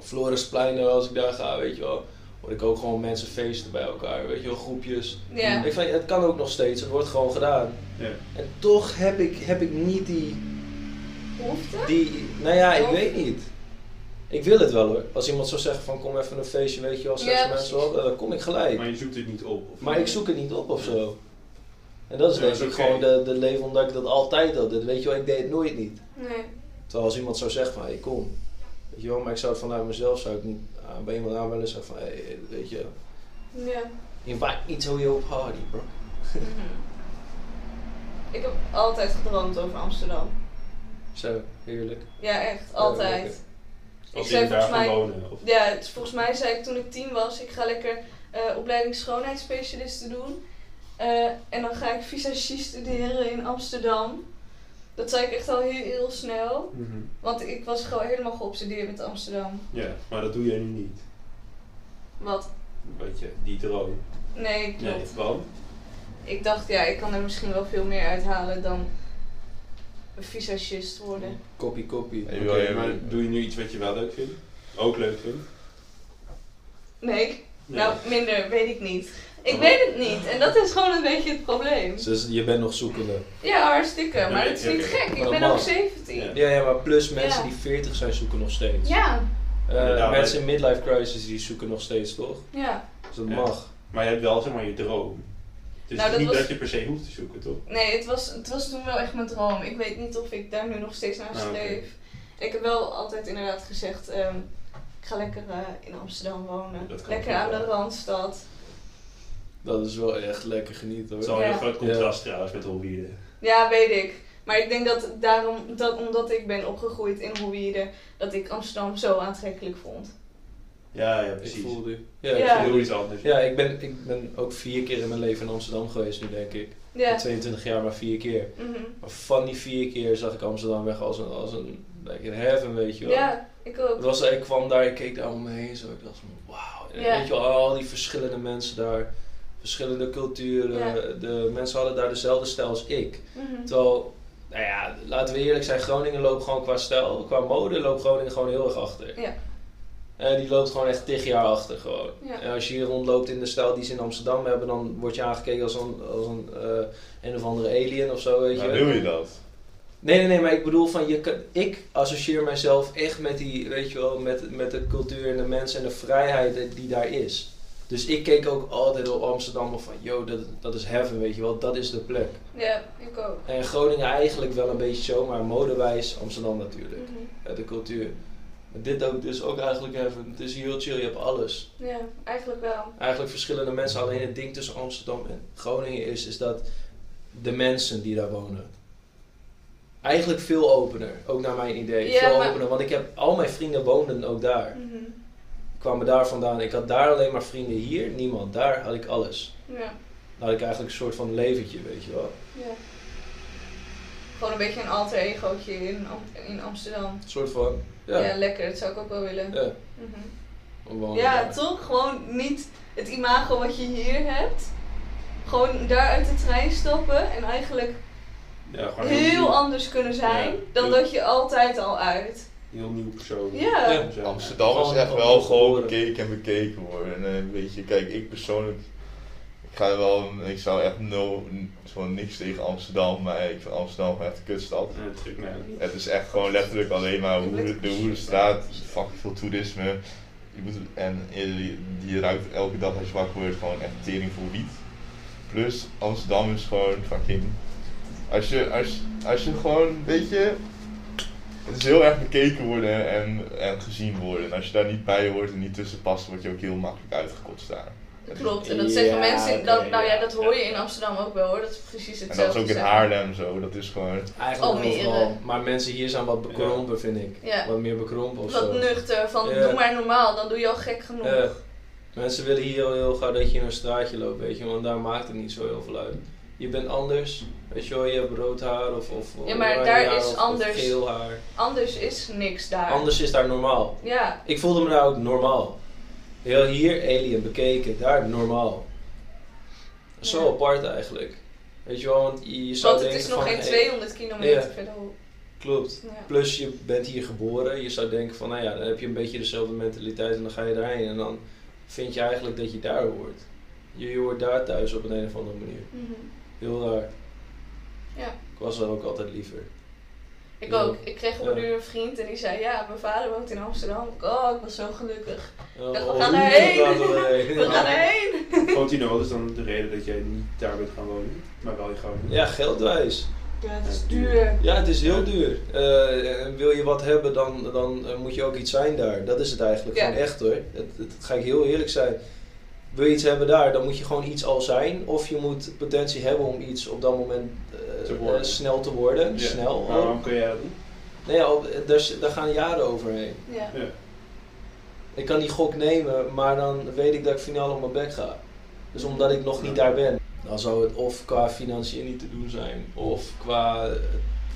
B: Florisplein, als ik daar ga, weet je wel, hoor ik ook gewoon mensen feesten bij elkaar, weet je wel, groepjes.
A: Ja.
B: Ik vind, het kan ook nog steeds, het wordt gewoon gedaan.
D: Ja.
B: En toch heb ik, heb ik niet die,
A: Behoefte?
B: die, nou ja, ik
A: Of-
B: weet niet. Ik wil het wel hoor. Als iemand zou zeggen van kom even een feestje, weet je wel, zes
A: Ja,
B: mensen op, dan kom ik gelijk.
D: Maar je zoekt het niet op. Of
B: Maar ik zoek het niet op of zo. En dat is
D: Ja,
B: denk ik gewoon de, de leven omdat ik dat altijd had. Dat weet je wel, ik deed het nooit niet.
A: Nee.
B: Terwijl als iemand zou zeggen van, hey, kom. Weet je wel, maar ik zou het vanuit mezelf, zou ik niet aan, bij iemand aanbellen en zeggen van, hey, weet je,
A: Ja.
B: invite me to your party, bro.
A: Mhm. Ik heb altijd gedroomd over Amsterdam.
B: Zo, heerlijk.
A: Ja, echt.
B: Ja,
A: Altijd.
B: lekker.
A: ik
D: als
A: zei
D: je daar
A: volgens mij...
D: gaan wonen. Of,
A: Ja, het- volgens mij zei ik toen ik tien was, ik ga lekker eh opleiding schoonheidsspecialisten doen. Eh, en dan ga ik visagie studeren in Amsterdam. Dat zei ik echt al heel, heel snel.
D: Mhm.
A: Want ik was gewoon helemaal geobsedeerd met Amsterdam.
D: Ja, maar dat doe jij nu niet.
A: Wat?
D: Weet je, die droom.
A: Nee, klopt.
D: Nee, want?
A: Ik dacht, ja, ik kan er misschien wel veel meer uithalen dan een visagist worden.
B: Koppie, koppie.
C: Hey,
D: Oké, maar doe je nu iets wat je wel leuk vindt? Ook leuk vindt?
A: Nee,
D: Nee.
A: nou minder, weet ik niet. Ik weet het niet en dat is gewoon een beetje het probleem.
B: Dus je bent nog zoekende.
A: Ja, hartstikke, maar het is niet gek. Ik
B: dat
A: ben ook 17.
D: Ja.
B: Ja, maar plus mensen
A: Ja.
B: die 40 zijn zoeken nog steeds.
A: Ja,
B: Eh, mensen in midlife crisis die zoeken nog steeds, toch?
A: ja.
B: Dus dat
D: Ja.
B: mag.
D: Maar je hebt wel zeg maar je droom. Dus
A: Nou,
D: het is
A: dat
D: niet
A: was-
D: dat je per se hoeft te zoeken, toch?
A: Nee, het was, het was toen wel echt mijn droom. Ik weet niet of ik daar nu nog steeds naar
D: Ah,
A: streef. Ik heb wel altijd inderdaad gezegd, ehm, ik ga lekker eh, in Amsterdam wonen.
D: Dat
A: lekker aan
D: wel.
A: de Randstad.
B: Dat is wel echt lekker genieten
D: Het is
B: hoor.
D: wel een groot contrast trouwens met Holwierde.
A: Ja, weet ik. Maar ik denk dat daarom, dat omdat ik ben opgegroeid in Holwierde, dat ik Amsterdam zo aantrekkelijk vond.
D: Ja, ja,
B: Ik
D: precies.
B: voelde
D: Ja,
B: Ja, ik
D: Heel iets anders.
B: Ja, ik ben, ik ben ook vier keer in mijn leven in Amsterdam geweest nu, denk ik.
A: Ja.
B: In 22 jaar, maar vier keer.
A: Mhm.
B: Maar van die vier keer zag ik Amsterdam weg als een, als een, like een heaven, weet je wel.
A: Ja, ik ook.
B: Het was, ik kwam daar, ik keek daar om me heen zo, ik dacht van wauw.
A: Ja.
B: Weet je wel, al die verschillende mensen daar, verschillende culturen.
A: Ja.
B: De mensen hadden daar dezelfde stijl als ik.
A: Mhm.
B: Terwijl, nou ja, laten we eerlijk zijn, Groningen loopt gewoon qua stijl, qua mode loopt Groningen gewoon heel erg achter.
A: Ja.
B: En die loopt gewoon echt tig jaar achter gewoon.
A: Ja.
B: En als je hier rondloopt in de stijl die ze in Amsterdam hebben, dan word je aangekeken als een, als een, eh, een of andere alien of zo, weet
C: Maar
B: je.
C: wil je dat?
B: Nee, nee, nee, maar ik bedoel van, je kan, ik associeer mijzelf echt met die, weet je wel, met, met de cultuur en de mensen en de vrijheid die daar is. Dus ik keek ook altijd op Amsterdam van, yo, dat, dat is heaven, weet je wel, dat is de plek.
A: Ja, ik ook.
B: En Groningen eigenlijk wel een beetje zo, maar modewijs Amsterdam natuurlijk. Ja, de cultuur. Maar dit ook, dus ook eigenlijk heaven. Het is heel chill, je hebt alles.
A: Ja, eigenlijk wel.
B: Eigenlijk verschillende mensen, alleen het ding tussen Amsterdam en Groningen is, is dat de mensen die daar wonen. Eigenlijk veel opener, ook naar mijn idee.
A: Ja,
B: veel
A: maar-
B: opener, want ik heb al mijn vrienden woonden ook daar.
A: Mhm.
B: Kwamen daar vandaan. Ik had daar alleen maar vrienden, hier niemand. Daar had ik alles.
A: Ja,
B: Dan had ik eigenlijk een soort van leventje, weet je wel.
A: ja. Gewoon een beetje een alter egootje in, Am- in Amsterdam.
B: Een soort van,
A: Ja.
B: ja.
A: lekker. Dat zou ik ook wel willen.
B: Ja,
A: Mhm. Ja,
B: daar.
A: toch? Gewoon niet het imago wat je hier hebt. Gewoon daar uit de trein stappen en eigenlijk
D: Ja, gewoon
A: heel anders kunnen zijn
D: Ja.
A: dan dat je altijd al uit.
D: Heel nieuw persoon.
A: Ja.
B: Ja.
D: Zo.
C: Amsterdam is echt wel gewoon bekeken en bekeken worden. En eh, weet je, kijk, ik persoonlijk, ik ga wel, ik zou echt no, gewoon niks tegen Amsterdam, maar ik vind Amsterdam gewoon echt een kutstad.
D: Ja,
C: Het is echt gewoon letterlijk alleen maar hoe de, de Hoerenstraat, fucking veel toerisme. Je moet, en je, je ruikt elke dag als je wakker wordt gewoon echt tering voor wiet. Plus Amsterdam is gewoon fucking. Als je, als, als je gewoon, weet je. Het is heel erg bekeken worden en, en gezien worden. En als je daar niet bij hoort en niet tussen past, word je ook heel makkelijk uitgekotst daar.
A: Klopt, en dat
B: Ja,
A: zeggen mensen, dat, nou ja, dat hoor je in Amsterdam ook wel hoor, dat is precies
C: En
A: hetzelfde.
C: dat is ook in. Haarlem zo. Dat is gewoon.
B: Eigenlijk
A: Almere.
B: overal. Maar mensen hier zijn wat bekrompen, vind ik.
A: Ja.
B: Wat meer bekrompen of zo.
A: Wat nuchter, van
B: Ja.
A: doe maar normaal, dan doe je al gek genoeg.
B: Mensen willen hier al heel gauw dat je in een straatje loopt, weet je, want daar maakt het niet zo heel veel uit. Je bent anders, weet je wel, je hebt rood haar of, of
A: Ja, maar daar
B: haar
A: is
B: of, of
A: anders.
B: geel haar.
A: Anders is niks daar.
B: Anders is daar normaal.
A: Ja,
B: Ik voelde me daar ook normaal. Heel hier alien bekeken, daar normaal. Zo
A: Ja.
B: apart eigenlijk. Weet je wel, want je, je zou
A: want het
B: denken
A: is nog
B: van,
A: geen
B: hey,
A: 200 kilometer verderop.
B: Klopt.
A: Ja.
B: Plus je bent hier geboren, je zou denken van, nou ja, dan heb je een beetje dezelfde mentaliteit en dan ga je daarheen en dan vind je eigenlijk dat je daar hoort. Je, je hoort daar thuis op een, een of andere manier.
A: Mhm.
B: Heel raar.
A: Ja.
B: Ik was er ook altijd liever.
A: Ik
B: Ja.
A: ook. Ik kreeg op een
B: Ja.
A: uur een vriend en die zei, ja, mijn vader woont in Amsterdam. Ik, Oh, ik was zo gelukkig.
B: Oh,
A: dacht, we
B: oh,
A: gaan erheen.
B: we heen.
A: We gaan erheen!
D: Woont hij nou, wat is dan de reden dat jij niet daar bent gaan wonen? Maar wel in Groningen?
B: Ja, geldwijs.
A: Ja, het is duur.
B: Ja, het is heel duur. Eh, en wil je wat hebben, dan, dan eh, moet je ook iets zijn daar. Dat is het eigenlijk.
A: Ja.
B: Gewoon echt hoor. Het, het ga ik heel eerlijk zijn. Wil je iets hebben daar, dan moet je gewoon iets al zijn. Of je moet potentie hebben om iets op dat moment eh,
D: Te
B: eh, snel te worden.
D: Ja.
B: Snel.
D: Maar waarom kun jij dat doen?
B: Nee, ja, op- daar, daar gaan jaren overheen.
A: Ja.
D: Ja.
B: Ik kan die gok nemen, maar dan weet ik dat ik finaal op mijn bek ga. Dus omdat ik nog niet daar ben, dan zou het of qua financiën niet te doen zijn, of qua eh,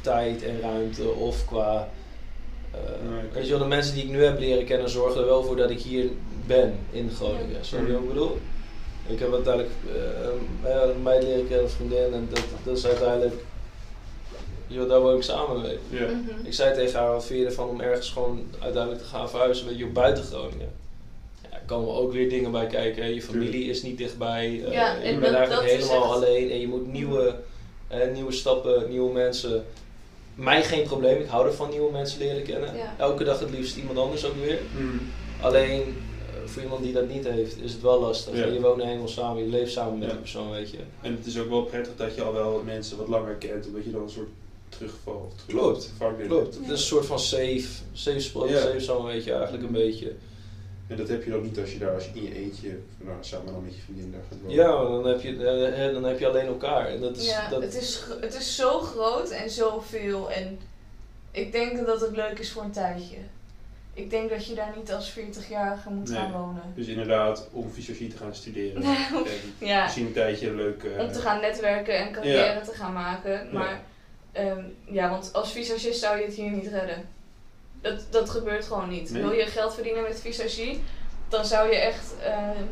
B: tijd en ruimte, of qua. eh,
D: Nee, oké.
B: weet je wel, de mensen die ik nu heb leren kennen zorgen er wel voor dat ik hier ben in Groningen. Snap je wat ik bedoel? Ik heb uiteindelijk eh, een meid leren kennen, een vriendin, en dat, dat is uiteindelijk. Joh, daar woon ik samen mee.
D: Ja.
A: Mhm.
B: Ik zei tegen haar, wat vind je ervan om ergens gewoon uiteindelijk te gaan verhuizen, weet je, buiten Groningen. Ja, er komen ook weer dingen bij kijken. hè. Je familie is niet dichtbij. eh,
A: Ja,
B: je
A: en
B: bent
A: dat-
B: eigenlijk helemaal
A: echt-
B: alleen en je moet nieuwe, eh, nieuwe stappen, nieuwe mensen. Mij geen probleem, ik hou ervan nieuwe mensen leren kennen.
A: Ja.
B: Elke dag het liefst iemand anders ook weer.
D: Mm.
B: Alleen voor iemand die dat niet heeft, is het wel lastig.
D: Ja.
B: Je woont helemaal samen, je leeft samen met
D: Ja.
B: die persoon, weet je.
D: En het is ook wel prettig dat je al wel mensen wat langer kent, omdat je dan een soort terugval of terug
B: Klopt, Klopt, het is een soort van safe, safe spot,
D: Ja.
B: safe zone weet je eigenlijk een beetje.
D: En dat heb je dan niet als je daar als je in je eentje, nou samen dan met je vriendin daar gaat wonen.
B: Ja, maar dan heb je, eh, eh, dan heb je alleen elkaar. En dat is,
A: Ja,
B: dat,
A: het, is, het is zo groot en zoveel. En ik denk dat het leuk is voor een tijdje. Ik denk dat je daar niet als 40-jarige moet gaan wonen.
D: Dus inderdaad, om fysiologie te gaan studeren.
A: Ja,
D: misschien een tijdje leuk. eh,
A: om te gaan netwerken en carrière te gaan maken.
D: Ja.
A: Maar ehm, ja, want als visagist zou je het hier niet redden. Dat, dat gebeurt gewoon niet.
D: Nee.
A: Wil je geld verdienen met visagie, dan zou je echt ehm,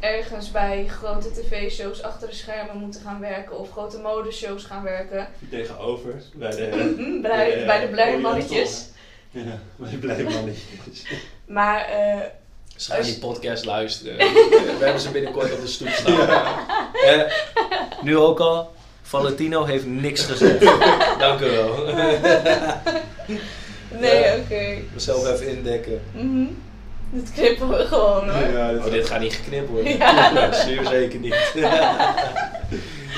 A: ergens bij grote tv-shows achter de schermen moeten gaan werken. Of grote modeshows gaan werken.
D: tegenover bij de,
A: Mhm, bij, bij de mannetjes.
D: Ja, bij de blije mannetjes.
A: Maar eh,
B: Ze gaan
A: Als-
B: die podcast luisteren. We hebben ze binnenkort op de stoep staan. Eh, nu ook al, Valentino heeft niks gezegd. Dank u wel.
A: nee,
B: Ja.
A: oké.
B: Mezelf even indekken.
A: Mhm. Dit knippen we gewoon hoor.
D: Ja,
B: Oh, dit gaat niet geknipt worden.
A: Ja.
B: Nee, zeer zeker niet.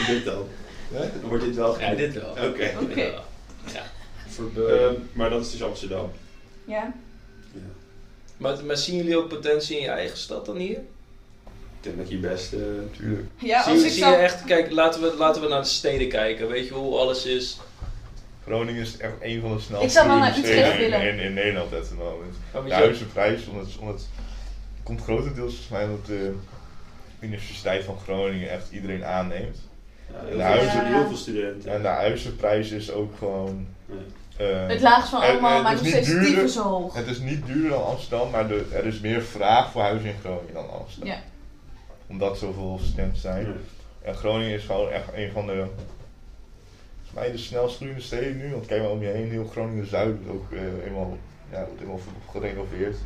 D: dit dan. Dan wordt dit wel
B: Ja, dit wel.
D: Oké.
B: Ja.
D: Ehm, maar dat is dus Amsterdam.
A: Ja.
D: Ja.
B: maar, maar zien jullie ook potentie in je eigen stad dan hier?
D: Ik denk dat je best... eh,
C: Natuurlijk.
A: Ja,
B: zie
A: als
B: je,
A: ik
B: zie
A: zou...
B: je echt, kijk, laten we, laten we naar de steden kijken. Weet je hoe alles is?
C: Groningen is echt een van de snelste
A: Ik zou wel naar
C: groeiende
A: Utrecht
C: steden in,
A: willen.
C: in, in Nederland at the moment.
B: Oh,
C: De huizenprijs, omdat, omdat komt grotendeels volgens mij omdat de Universiteit van Groningen echt iedereen aanneemt.
D: ja,
C: de
D: heel,
C: huizen-
D: veel, heel veel studenten.
C: En de huizenprijs is ook gewoon... eh,
A: Het laagst van
C: En-
A: allemaal, maar
C: het
A: nog
C: is niet
A: steeds
C: duurder.
A: zo hoog.
C: het is niet duurder dan Amsterdam, maar de, er is meer vraag voor huizen in Groningen dan Amsterdam.
A: Ja.
C: Omdat zoveel studenten zijn.
D: Ja.
C: En Groningen is gewoon echt een van de, volgens mij de snelst groeiende steden nu. Want kijk maar om je heen, heel Groningen-Zuid wordt ook eh, eenmaal, ja, wordt eenmaal gerenoveerd.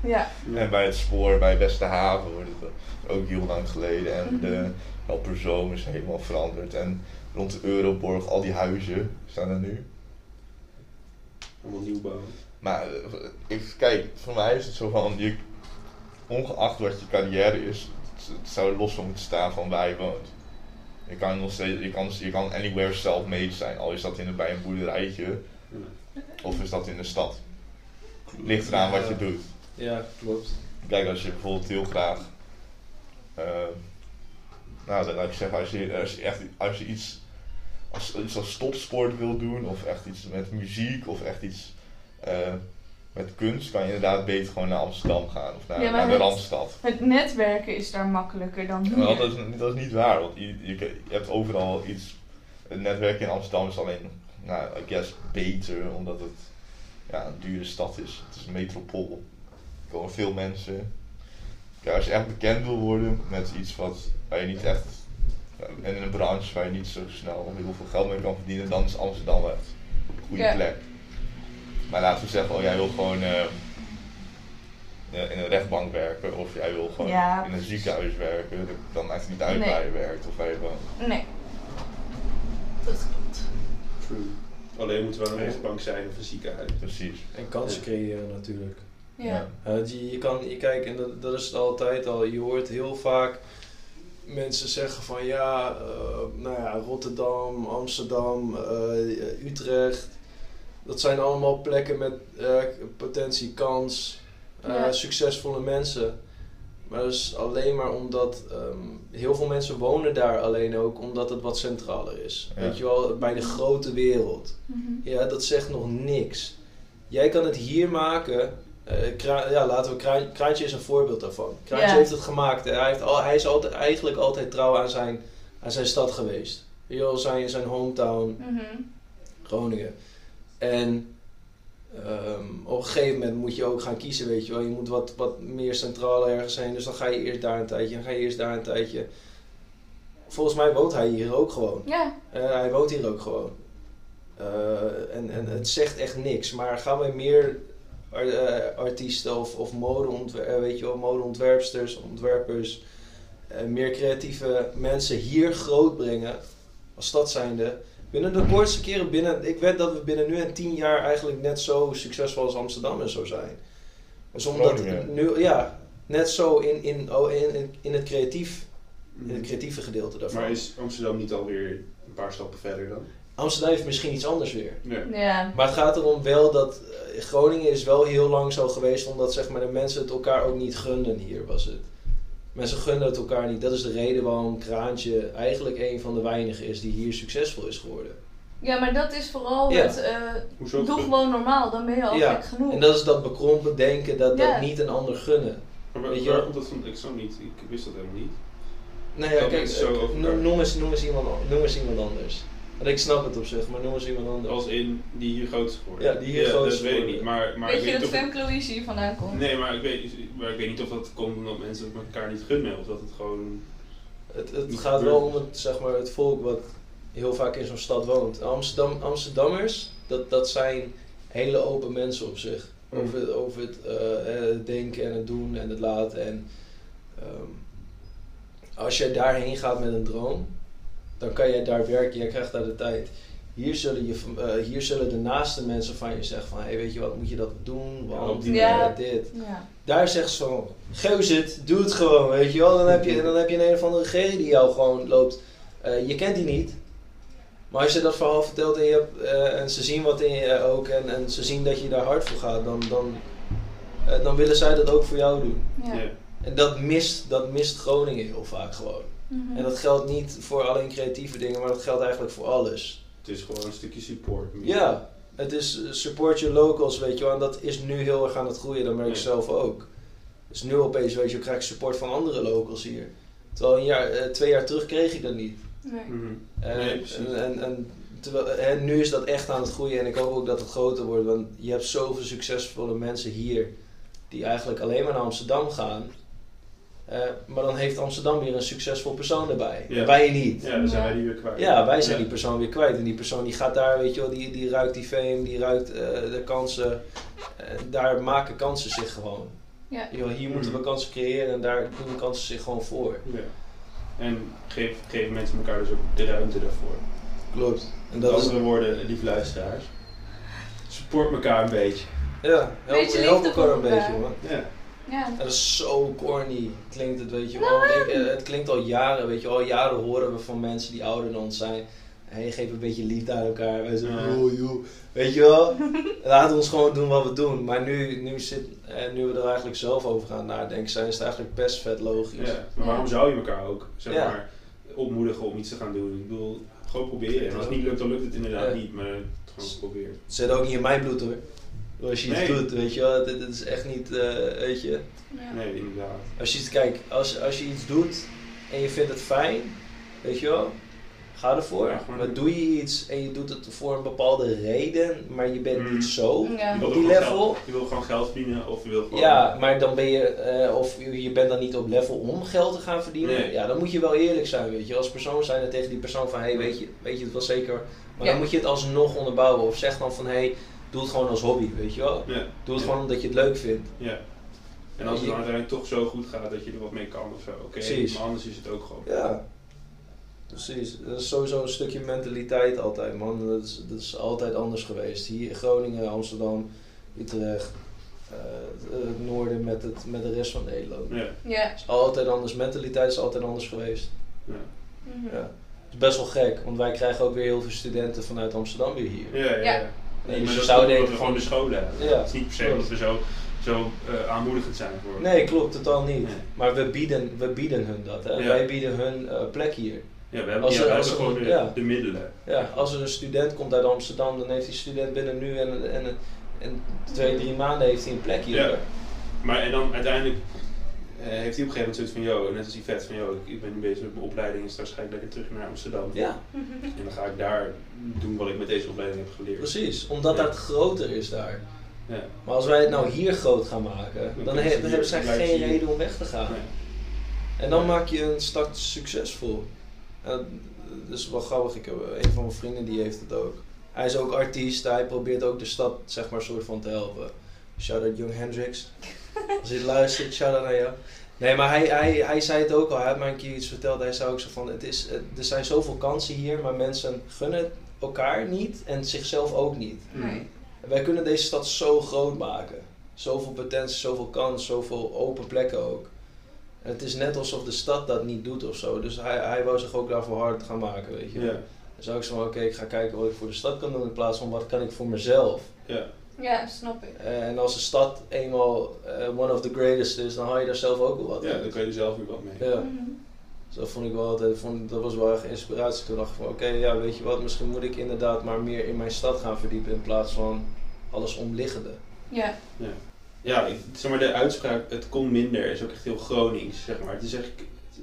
A: Ja.
C: En bij het spoor, bij Westerhaven wordt het ook heel lang geleden. En
A: Mhm.
C: de Helperzoom is helemaal veranderd. En rond de Euroborg, al die huizen staan er nu.
D: Allemaal nieuwbouw.
C: Maar eh, ik, kijk, voor mij is het zo van, je, ongeacht wat je carrière is, het, het zou los van moeten staan van waar je woont. Je kan nog steeds, je kan, je kan anywhere self-made zijn, al is dat in, bij een boerderijtje of is dat in de stad. Ligt eraan wat je doet.
B: Ja, klopt.
C: Kijk, als je bijvoorbeeld heel graag, eh, nou dan laat ik zeggen, als je, als je echt als je iets, als, iets als topsport wil doen, of echt iets met muziek, of echt iets eh, met kunst, kan je inderdaad beter gewoon naar Amsterdam gaan, of naar,
A: Ja, maar
C: naar de
A: het-
C: Randstad.
A: Het netwerken is daar makkelijker dan hier.
C: Dat is, dat is niet waar, want je, je, je hebt overal iets, het netwerk in Amsterdam is alleen, nou, I guess, beter, omdat het ja, een dure stad is. Het is een metropool. Er komen veel mensen. Ja, als je echt bekend wil worden met iets wat, waar je niet echt, en in een branche waar je niet zo snel heel veel geld mee kan verdienen, dan is Amsterdam echt een goede
A: Ja.
C: plek. Maar laten we zeggen, oh jij wil gewoon eh, eh, in een rechtbank werken of jij wil gewoon
A: Ja,
C: in een ziekenhuis werken, dan maakt het niet uit
A: Nee.
C: waar je werkt of waar je woont.
A: Nee. Dat klopt.
D: True. Alleen moeten we aan een rechtbank zijn of een ziekenhuis.
C: Precies.
B: En kansen creëren natuurlijk.
A: Ja.
B: Uh, je, je kan, je kijkt, en dat, dat is het altijd al, je hoort heel vaak mensen zeggen van ja, eh, nou ja, Rotterdam, Amsterdam, eh, Utrecht. Dat zijn allemaal plekken met eh, potentie, kans, eh,
A: Ja.
B: succesvolle mensen. Maar dat is alleen maar omdat ehm, heel veel mensen wonen daar alleen ook omdat het wat centraler is.
C: Ja.
B: Weet je wel, bij de grote wereld.
A: Mhm.
B: Ja, dat zegt nog niks. Jij kan het hier maken. Eh, Kra- ja, laten we Kraan- Kraantje is een voorbeeld daarvan. Kraantje
A: Ja.
B: heeft het gemaakt. hè. Hij, heeft al, hij is altijd, eigenlijk altijd trouw aan zijn, aan zijn stad geweest. Wel, zijn, zijn hometown,
A: Mhm.
B: Groningen. En ehm, op een gegeven moment moet je ook gaan kiezen, weet je wel. Je moet wat, wat meer centraal ergens zijn. Dus dan ga je eerst daar een tijdje, dan ga je eerst daar een tijdje. Volgens mij woont hij hier ook gewoon.
A: Ja.
B: Eh, hij woont hier ook gewoon. Eh, en, en het zegt echt niks. Maar gaan wij meer artiesten of, of modeontwer- eh, weet je wel, modeontwerpsters, ontwerpers, eh, meer creatieve mensen hier groot brengen als stad zijnde. Binnen de kortste keren, binnen, ik weet dat we binnen nu en tien jaar eigenlijk net zo succesvol als Amsterdam en zo zijn. Dus omdat nu, ja, net zo in, in, oh, in, in, in het creatief, in het creatieve gedeelte daarvan.
D: Maar is Amsterdam niet alweer een paar stappen verder dan.
B: Amsterdam heeft misschien iets anders weer.
D: Ja.
A: Ja.
B: Maar het gaat erom wel dat eh, Groningen is wel heel lang zo geweest omdat zeg maar, de mensen het elkaar ook niet gunden hier was het. Mensen gunnen het elkaar niet. Dat is de reden waarom Kraantje eigenlijk een van de weinigen is die hier succesvol is geworden.
A: ja, maar dat is vooral
B: Ja.
A: het, eh, doe gewoon normaal, dan ben je al
B: Ja,
A: gek genoeg.
B: En dat is dat bekrompen denken dat
A: Ja.
B: dat niet een ander gunnen.
D: Maar waar,
B: Weet je
D: waar
B: wel?
D: komt dat van? Ik zo niet. Ik wist dat helemaal niet.
B: Nou ja,
D: Dat
B: kijk,
D: zo
B: eh, eens, noem, eens iemand, noem eens iemand anders. Ik snap het op zich, maar noem eens iemand anders.
D: Als in die hier groot is geworden.
B: Ja, die hier groot is
D: Dat weet ik
B: geworden.
D: niet. Maar, maar
A: Weet
D: ik
A: je
D: weet
A: dat Femke Louise hier vandaan komt?
D: Nee, maar ik, weet, maar ik weet niet of dat komt omdat mensen het elkaar niet gunnen. Of dat het gewoon...
B: Het, het gaat wel om het, zeg maar, het volk wat heel vaak in zo'n stad woont. Amsterdam, Amsterdammers, dat, dat zijn hele open mensen op zich.
D: Mm.
B: Over, het- over het, eh, eh, het denken en het doen en het laten. En, ehm, als jij daarheen gaat met een droom, dan kan jij daar werken, jij krijgt daar de tijd. Hier zullen, je, eh, hier zullen de naaste mensen van je zeggen van, hé weet je wat, moet je dat doen? Want
A: Ja.
B: dit.
A: Ja.
B: Daar zegt ze van, geus het, doe het gewoon, weet je wel. Dan heb je, dan heb je een, een of andere regering die jou gewoon loopt. Eh, je kent die niet. Maar als je dat verhaal vertelt en, je hebt, eh, en ze zien wat in je ook en, en ze zien dat je daar hard voor gaat, dan, dan, eh, dan willen zij dat ook voor jou doen.
A: Ja.
D: Ja.
B: En dat mist, dat mist Groningen heel vaak gewoon.
A: Mhm.
B: En dat geldt niet voor alleen creatieve dingen, maar dat geldt eigenlijk voor alles.
D: Het is gewoon een stukje support.
B: Ja, het is eh, support your locals, weet je wel. En dat is nu heel erg aan het groeien, dat merk ik
D: Ja.
B: zelf ook. Dus nu opeens, weet je, krijg ik support van andere locals hier. Terwijl een jaar, eh, twee jaar terug kreeg ik dat niet.
A: Nee.
D: Nee, precies.
B: en, en, en terwijl, eh, nu is dat echt aan het groeien en ik hoop ook dat het groter wordt. Want je hebt zoveel succesvolle mensen hier die eigenlijk alleen maar naar Amsterdam gaan. Eh, maar dan heeft Amsterdam weer een succesvol persoon erbij.
D: Ja.
B: Wij niet.
D: Ja, dan zijn wij die weer kwijt.
B: Ja, wij zijn
D: Ja.
B: die persoon weer kwijt. En die persoon die gaat daar, weet je wel, die, die ruikt die fame, die ruikt eh, de kansen. En daar maken kansen zich gewoon.
A: Ja.
B: Je, hier moeten we
D: Mhm.
B: kansen creëren en daar doen de kansen zich gewoon voor.
D: Ja. En geef, geven mensen elkaar dus ook de ruimte daarvoor.
B: Klopt. En dat is,
D: andere woorden, lieve luisteraars. Support elkaar een beetje.
B: ja, help,
A: Beetje
B: help elkaar een beetje, man.
D: Ja.
A: Ja.
B: Dat is zo corny, klinkt het, weet je wel. Ik, eh, het klinkt al jaren, weet je wel. Al jaren horen we van mensen die ouder dan ons zijn. Hey, geef een beetje liefde aan elkaar. Wij zeggen,
D: Ja.
B: joh, joh. Weet je wel? Laat ons gewoon doen wat we doen. Maar nu, nu, zit, eh, nu we er eigenlijk zelf over gaan nadenken, zijn is het eigenlijk best vet logisch.
D: ja. Maar waarom zou je elkaar ook zeg
B: Ja.
D: maar, opmoedigen om iets te gaan doen? Ik bedoel, gewoon proberen. En als het niet lukt, dan lukt het inderdaad
B: Ja.
D: niet. Maar het gewoon proberen.
B: Het zit ook niet in mijn bloed hoor. Als je iets
D: Nee.
B: doet, weet je wel. Dit, dit is echt niet, eh, weet je.
A: Ja.
D: Nee, inderdaad.
B: Als je, iets- kijk, als, als je iets doet en je vindt het fijn, weet je wel, ga ervoor.
D: Ja,
B: maar doe je iets en je doet het voor een bepaalde reden, maar je bent
D: Mm.
B: niet zo
A: Ja.
D: Je wil
B: op die level.
D: Geld, je wil gewoon geld verdienen of je wil gewoon...
B: Ja, maar dan ben je, eh, of je je bent dan niet op level om geld te gaan verdienen.
D: Nee.
B: Ja, dan moet je wel eerlijk zijn, weet je. Als persoon zijn er tegen die persoon van, hé, hey, weet, je, weet je het wel zeker. Maar
A: Ja.
B: dan moet je het alsnog onderbouwen. Of zeg dan van, hé, hey, doe het gewoon als hobby, weet je wel.
D: Ja.
B: Doe het
D: Ja.
B: gewoon omdat je het leuk vindt.
D: Ja. En als het dan uiteindelijk toch zo goed gaat dat je er wat mee kan of zo, oké, maar anders is het ook gewoon.
B: Ja, precies. Dat is sowieso een stukje mentaliteit altijd, man. Dat is, dat is altijd anders geweest. Hier in Groningen, Amsterdam, Utrecht, eh, het noorden met, het, met de rest van Nederland.
D: Ja.
A: Ja.
B: Het is altijd anders. Mentaliteit is altijd anders geweest.
D: Ja.
A: Mhm.
B: Ja. Het is best wel gek, want wij krijgen ook weer heel veel studenten vanuit Amsterdam weer hier.
D: Ja, ja.
A: Ja.
D: Ja.
B: Nee, dus
D: maar dat
B: zou
D: is omdat
B: denken
D: we gewoon de scholen hebben.
B: Ja.
D: Het is niet per se omdat we zo, zo eh, aanmoedigend zijn voor.
B: Nee, klopt, totaal niet.
D: Nee.
B: Maar we bieden, we bieden hun dat. Hè.
D: Ja.
B: Wij bieden hun eh, plek hier.
D: Ja, we hebben,
B: Als
D: ja, we
B: als
D: hebben gewoon de,
B: ja.
D: de middelen.
B: Ja, als er een student komt uit Amsterdam, dan heeft die student binnen nu en, en, en twee, drie maanden heeft hij een plek hier.
D: Ja. Maar en dan uiteindelijk heeft hij op een gegeven moment zoiets van, yo, net als die vet van, yo, ik, ik ben nu bezig met mijn opleiding en straks ga ik lekker terug naar Amsterdam.
B: Ja,
D: En dan ga ik daar doen wat ik met deze opleiding heb geleerd.
B: precies. Omdat
D: Ja.
B: dat groter is daar.
D: Ja.
B: Maar als wij het nou hier groot gaan maken,
D: Dan
B: dan, he- dan hebben zij geen
D: hier.
B: reden om weg te gaan.
D: Nee.
B: En dan maak je een start succesvol. En dat is wel grappig. Ik heb een van mijn vrienden die heeft het ook. Hij is ook artiest. Hij probeert ook de stad zeg maar soort van te helpen. Shout out Young Hendrix. Als je luistert, shout out naar jou. Nee, maar hij, hij, hij zei het ook al. Hij had mij een keer iets verteld. Hij zei ook zo van, het is, het- er zijn zoveel kansen hier, maar mensen gunnen elkaar niet en zichzelf ook niet.
A: Nee.
B: Wij kunnen deze stad zo groot maken. Zoveel potentie, zoveel kans, zoveel open plekken ook. En het is net alsof de stad dat niet doet of zo. Dus hij, hij wou zich ook daarvoor hard gaan maken, weet je.
D: Ja.
B: Dan zou ik zo van, oké, ik ga kijken wat ik voor de stad kan doen in plaats van wat kan ik voor mezelf.
D: Ja.
A: Ja, snap ik.
B: Eh, en als de stad eenmaal eh, one of the greatest is, dan haal je daar zelf ook wel wat
D: ja, dan kan je er zelf weer wat mee.
B: Ja. Dus dat vond ik wel altijd, vond, dat was wel echt inspiratie. Toen dacht ik van, oké, ja, weet je wat, misschien moet ik inderdaad maar meer in mijn stad gaan verdiepen in plaats van alles omliggende.
A: Ja.
D: Ja, ik, zeg maar de uitspraak, het kon minder, is ook echt heel Gronings, zeg maar. Het is echt,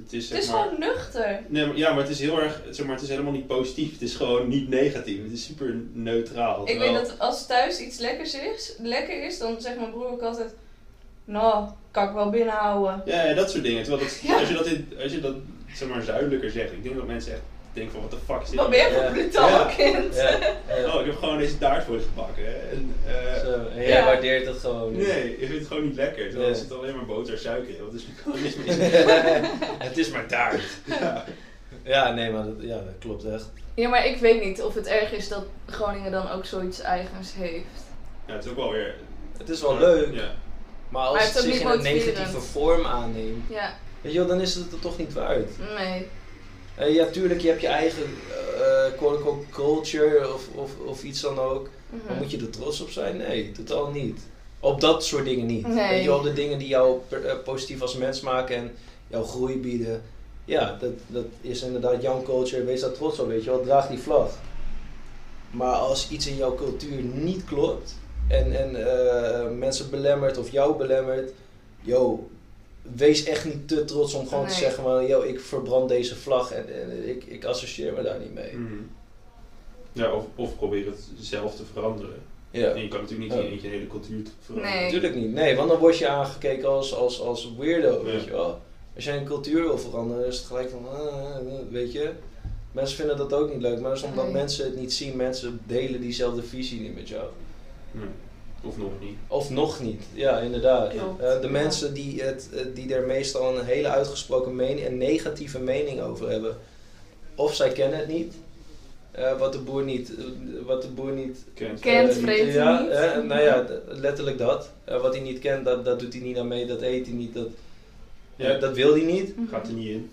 D: het is, zeg
A: Het is
D: maar,
A: gewoon nuchter.
D: Nee, maar, ja, maar het is heel erg, zeg maar, het is helemaal niet positief. Het is gewoon niet negatief. Het is super neutraal.
A: Ik
D: terwijl-
A: weet dat als thuis iets lekkers is, lekker is, dan zegt mijn broer ook altijd, nou, kan ik wel binnenhouden.
D: Ja, ja, dat soort dingen. Terwijl dat,
A: Ja.
D: als je dat, in, als je dat zeg maar zuidelijker zegt, ik denk dat mensen echt denken van, wat de fuck is dit?
A: Wat ben je voor brutaal
B: Ja.
A: kind?
B: Ja, ja.
D: Oh, ik heb gewoon deze taart voor je gebakken. hè. En, eh,
B: Zo, en jij
A: Ja.
B: waardeert het gewoon niet.
D: nee, je vindt het gewoon niet lekker. Terwijl
B: Ja.
D: er zit alleen maar boter en suiker in. Wat is
B: het is maar taart.
D: ja.
B: Ja, nee, maar dat, ja, dat klopt echt.
A: Ja, maar ik weet niet of het erg is dat Groningen dan ook zoiets eigens heeft.
D: ja, het is ook wel weer...
B: Het is wel leuk,
D: Ja.
B: maar als
A: Maar het
B: zich in een negatieve vorm aanneemt,
A: Ja,
B: weet je wel, dan is het er toch niet waard.
A: nee.
B: Eh, ja, tuurlijk, je hebt je eigen quote-unquote culture of, of, of iets dan ook.
A: Mhm.
B: Maar moet je er trots op zijn? Nee, totaal niet. Op dat soort dingen niet.
A: Nee.
B: Weet je op de dingen die jou eh, positief als mens maken en jouw groei bieden. Ja, dat, dat is inderdaad jouw culture. Wees daar trots op, weet je wel. Draag die vlag. Maar als iets in jouw cultuur niet klopt en, en mensen belemmert of jou belemmert, yo, wees echt niet te trots om gewoon te zeggen van, yo, ik verbrand deze vlag en, en ik, ik associeer me daar niet mee.
D: Mhm. Ja, of, of probeer het zelf te veranderen.
B: Ja.
D: En je kan natuurlijk niet
B: Ja.
D: in een hele cultuur veranderen.
A: Nee.
B: Natuurlijk niet. Nee, want dan word je aangekeken als, als, als weirdo, weet je wel. Als jij een cultuur wil veranderen, is het gelijk van, ah, weet je. Mensen vinden dat ook niet leuk, maar dat is omdat
A: Nee.
B: mensen het niet zien. Mensen delen diezelfde visie niet met jou.
D: Nee. Of nog niet.
B: Of nog niet, ja, inderdaad. Eh, de
A: ja.
B: mensen die, het, eh, die er meestal een hele uitgesproken mening, een negatieve mening over hebben. Of zij kennen het niet, eh, wat de boer niet, wat de boer niet
D: Kent.
A: Kent, vreet
B: ja,
A: niet.
B: nou ja, letterlijk dat. Eh, wat hij niet kent, dat, dat doet hij niet aan mee, dat eet hij niet, dat,
D: Ja.
B: dat wil hij niet.
A: Mhm.
D: Gaat er niet in.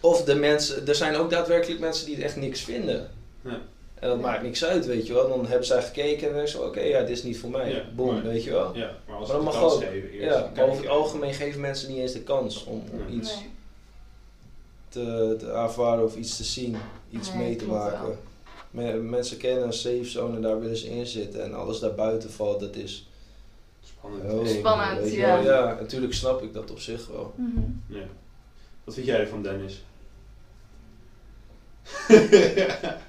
B: Of de mensen, er zijn ook daadwerkelijk mensen die het echt niks vinden.
D: Ja.
B: En dat
A: Ja.
B: maakt niks uit, weet je wel. Dan hebben zij gekeken en dan zo, oké, ja, dit is niet voor mij.
D: Ja,
B: Boom,
D: maar-
B: weet je wel.
D: Ja, maar als
B: Maar
D: we
B: dat
D: de
B: mag
D: kans
B: ook.
D: geven eerst.
B: Ja, maar over het algemeen geven mensen niet eens de kans om, om
D: Nee.
B: iets
A: Nee.
B: te, te ervaren of iets te zien, iets
A: Nee,
B: mee te maken. mensen kennen een safe zone en daar willen ze in zitten en alles daarbuiten valt, dat is
D: Spannend.
A: Spannend, ja.
B: wel. Ja, natuurlijk snap ik dat op zich wel.
A: Mhm.
D: Ja. Wat vind jij ervan, Dennis?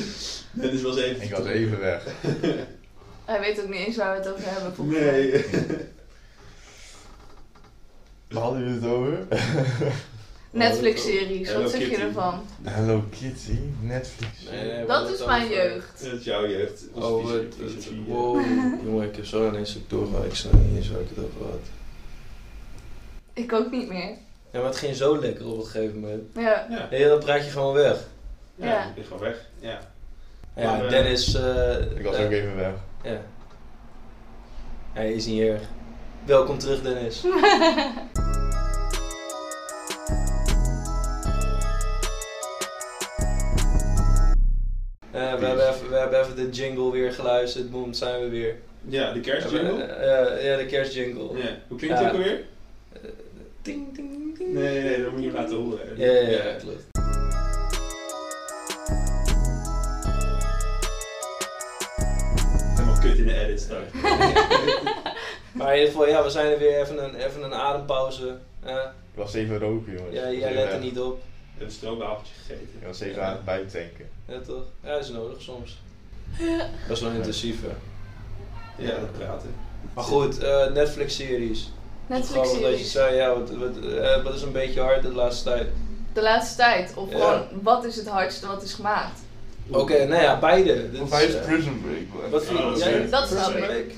D: Dennis was even.
C: Ik was even weg.
A: Hij weet ook niet eens waar we het over hebben.
D: Nee.
C: Waar hadden jullie het over?
A: Netflix-series,
D: Hello
A: wat zeg je ervan?
C: Hello Kitty, Netflix.
B: Nee, nee,
A: Dat is
B: het
A: mijn
B: over-
A: jeugd.
D: Dat is jouw jeugd.
B: Oh,
D: visie-
B: het, het, wow, jongen, ik heb zo doorgaan. Ik snap niet eens waar ik het over had.
A: Ik ook niet meer.
B: Ja, maar het ging zo lekker op een gegeven moment.
A: Ja.
D: Ja,
B: Nee, dan praat je gewoon weg.
D: Ja,
A: Ja.
D: ik ben gewoon weg. Ja.
B: Ja,
D: Maar, eh,
B: Dennis... eh,
C: Ik was
B: eh,
C: ook even weg.
B: Ja. Hij is niet erg. Welkom terug, Dennis. Eh, we, hebben even, we hebben even de jingle weer geluisterd. Boom, zijn we weer.
D: Ja, de kerstjingle.
B: Eh, ja, de kerstjingle.
D: Ja. Hoe klinkt die
B: Ja.
D: ook alweer?
B: Ting, ting, ting.
D: Nee, nee, nee, dat moet je laten horen.
B: Ja, ja, ja, klopt.
D: Kut in de edit straks.
B: Maar in ieder geval, ja, we zijn er weer even een, even een adempauze. Eh,
C: Ik was even roken, jongens.
B: ja, jij let er niet op.
D: Ik heb een stroopwafeltje gegeten.
C: Ik was even aan het bijtanken.
B: Ja, toch? Ja, dat is nodig soms. Dat is wel intensiever.
D: Ja, dat praten.
B: Maar goed, eh, Netflix-series. Grappig dat je
A: Netflix-series.
B: zei, ja, wat, wat, eh, wat is een beetje hard de laatste tijd.
A: De laatste tijd. Of
B: Ja.
A: gewoon, wat is het hardste wat is gemaakt?
B: Oké, nou ja, beide. Dit
C: Of
B: is,
C: hij is
B: eh,
C: Prison Break.
B: Wat vind
D: Oh,
B: jij-
D: is-
A: dat snap ik.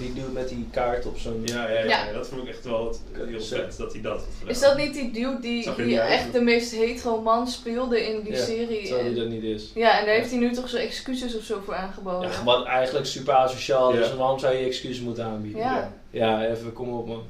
B: Die dude met die kaart op zo'n...
D: Ja, ja, ja,
A: Ja.
D: ja, dat vond ik echt wel het- heel vet dat hij dat had gedaan.
A: Is dat niet die dude die,
D: uit,
A: echt de meest hetero man speelde in die
B: Ja,
A: serie?
B: Terwijl die dat niet is.
A: Ja, en daar heeft hij nu toch zo excuses of zo voor aangeboden.
B: Ja, wat eigenlijk super asociaal is,
D: Ja.
B: waarom zou je excuses moeten aanbieden?
A: Ja.
B: Ja, even, kom op man.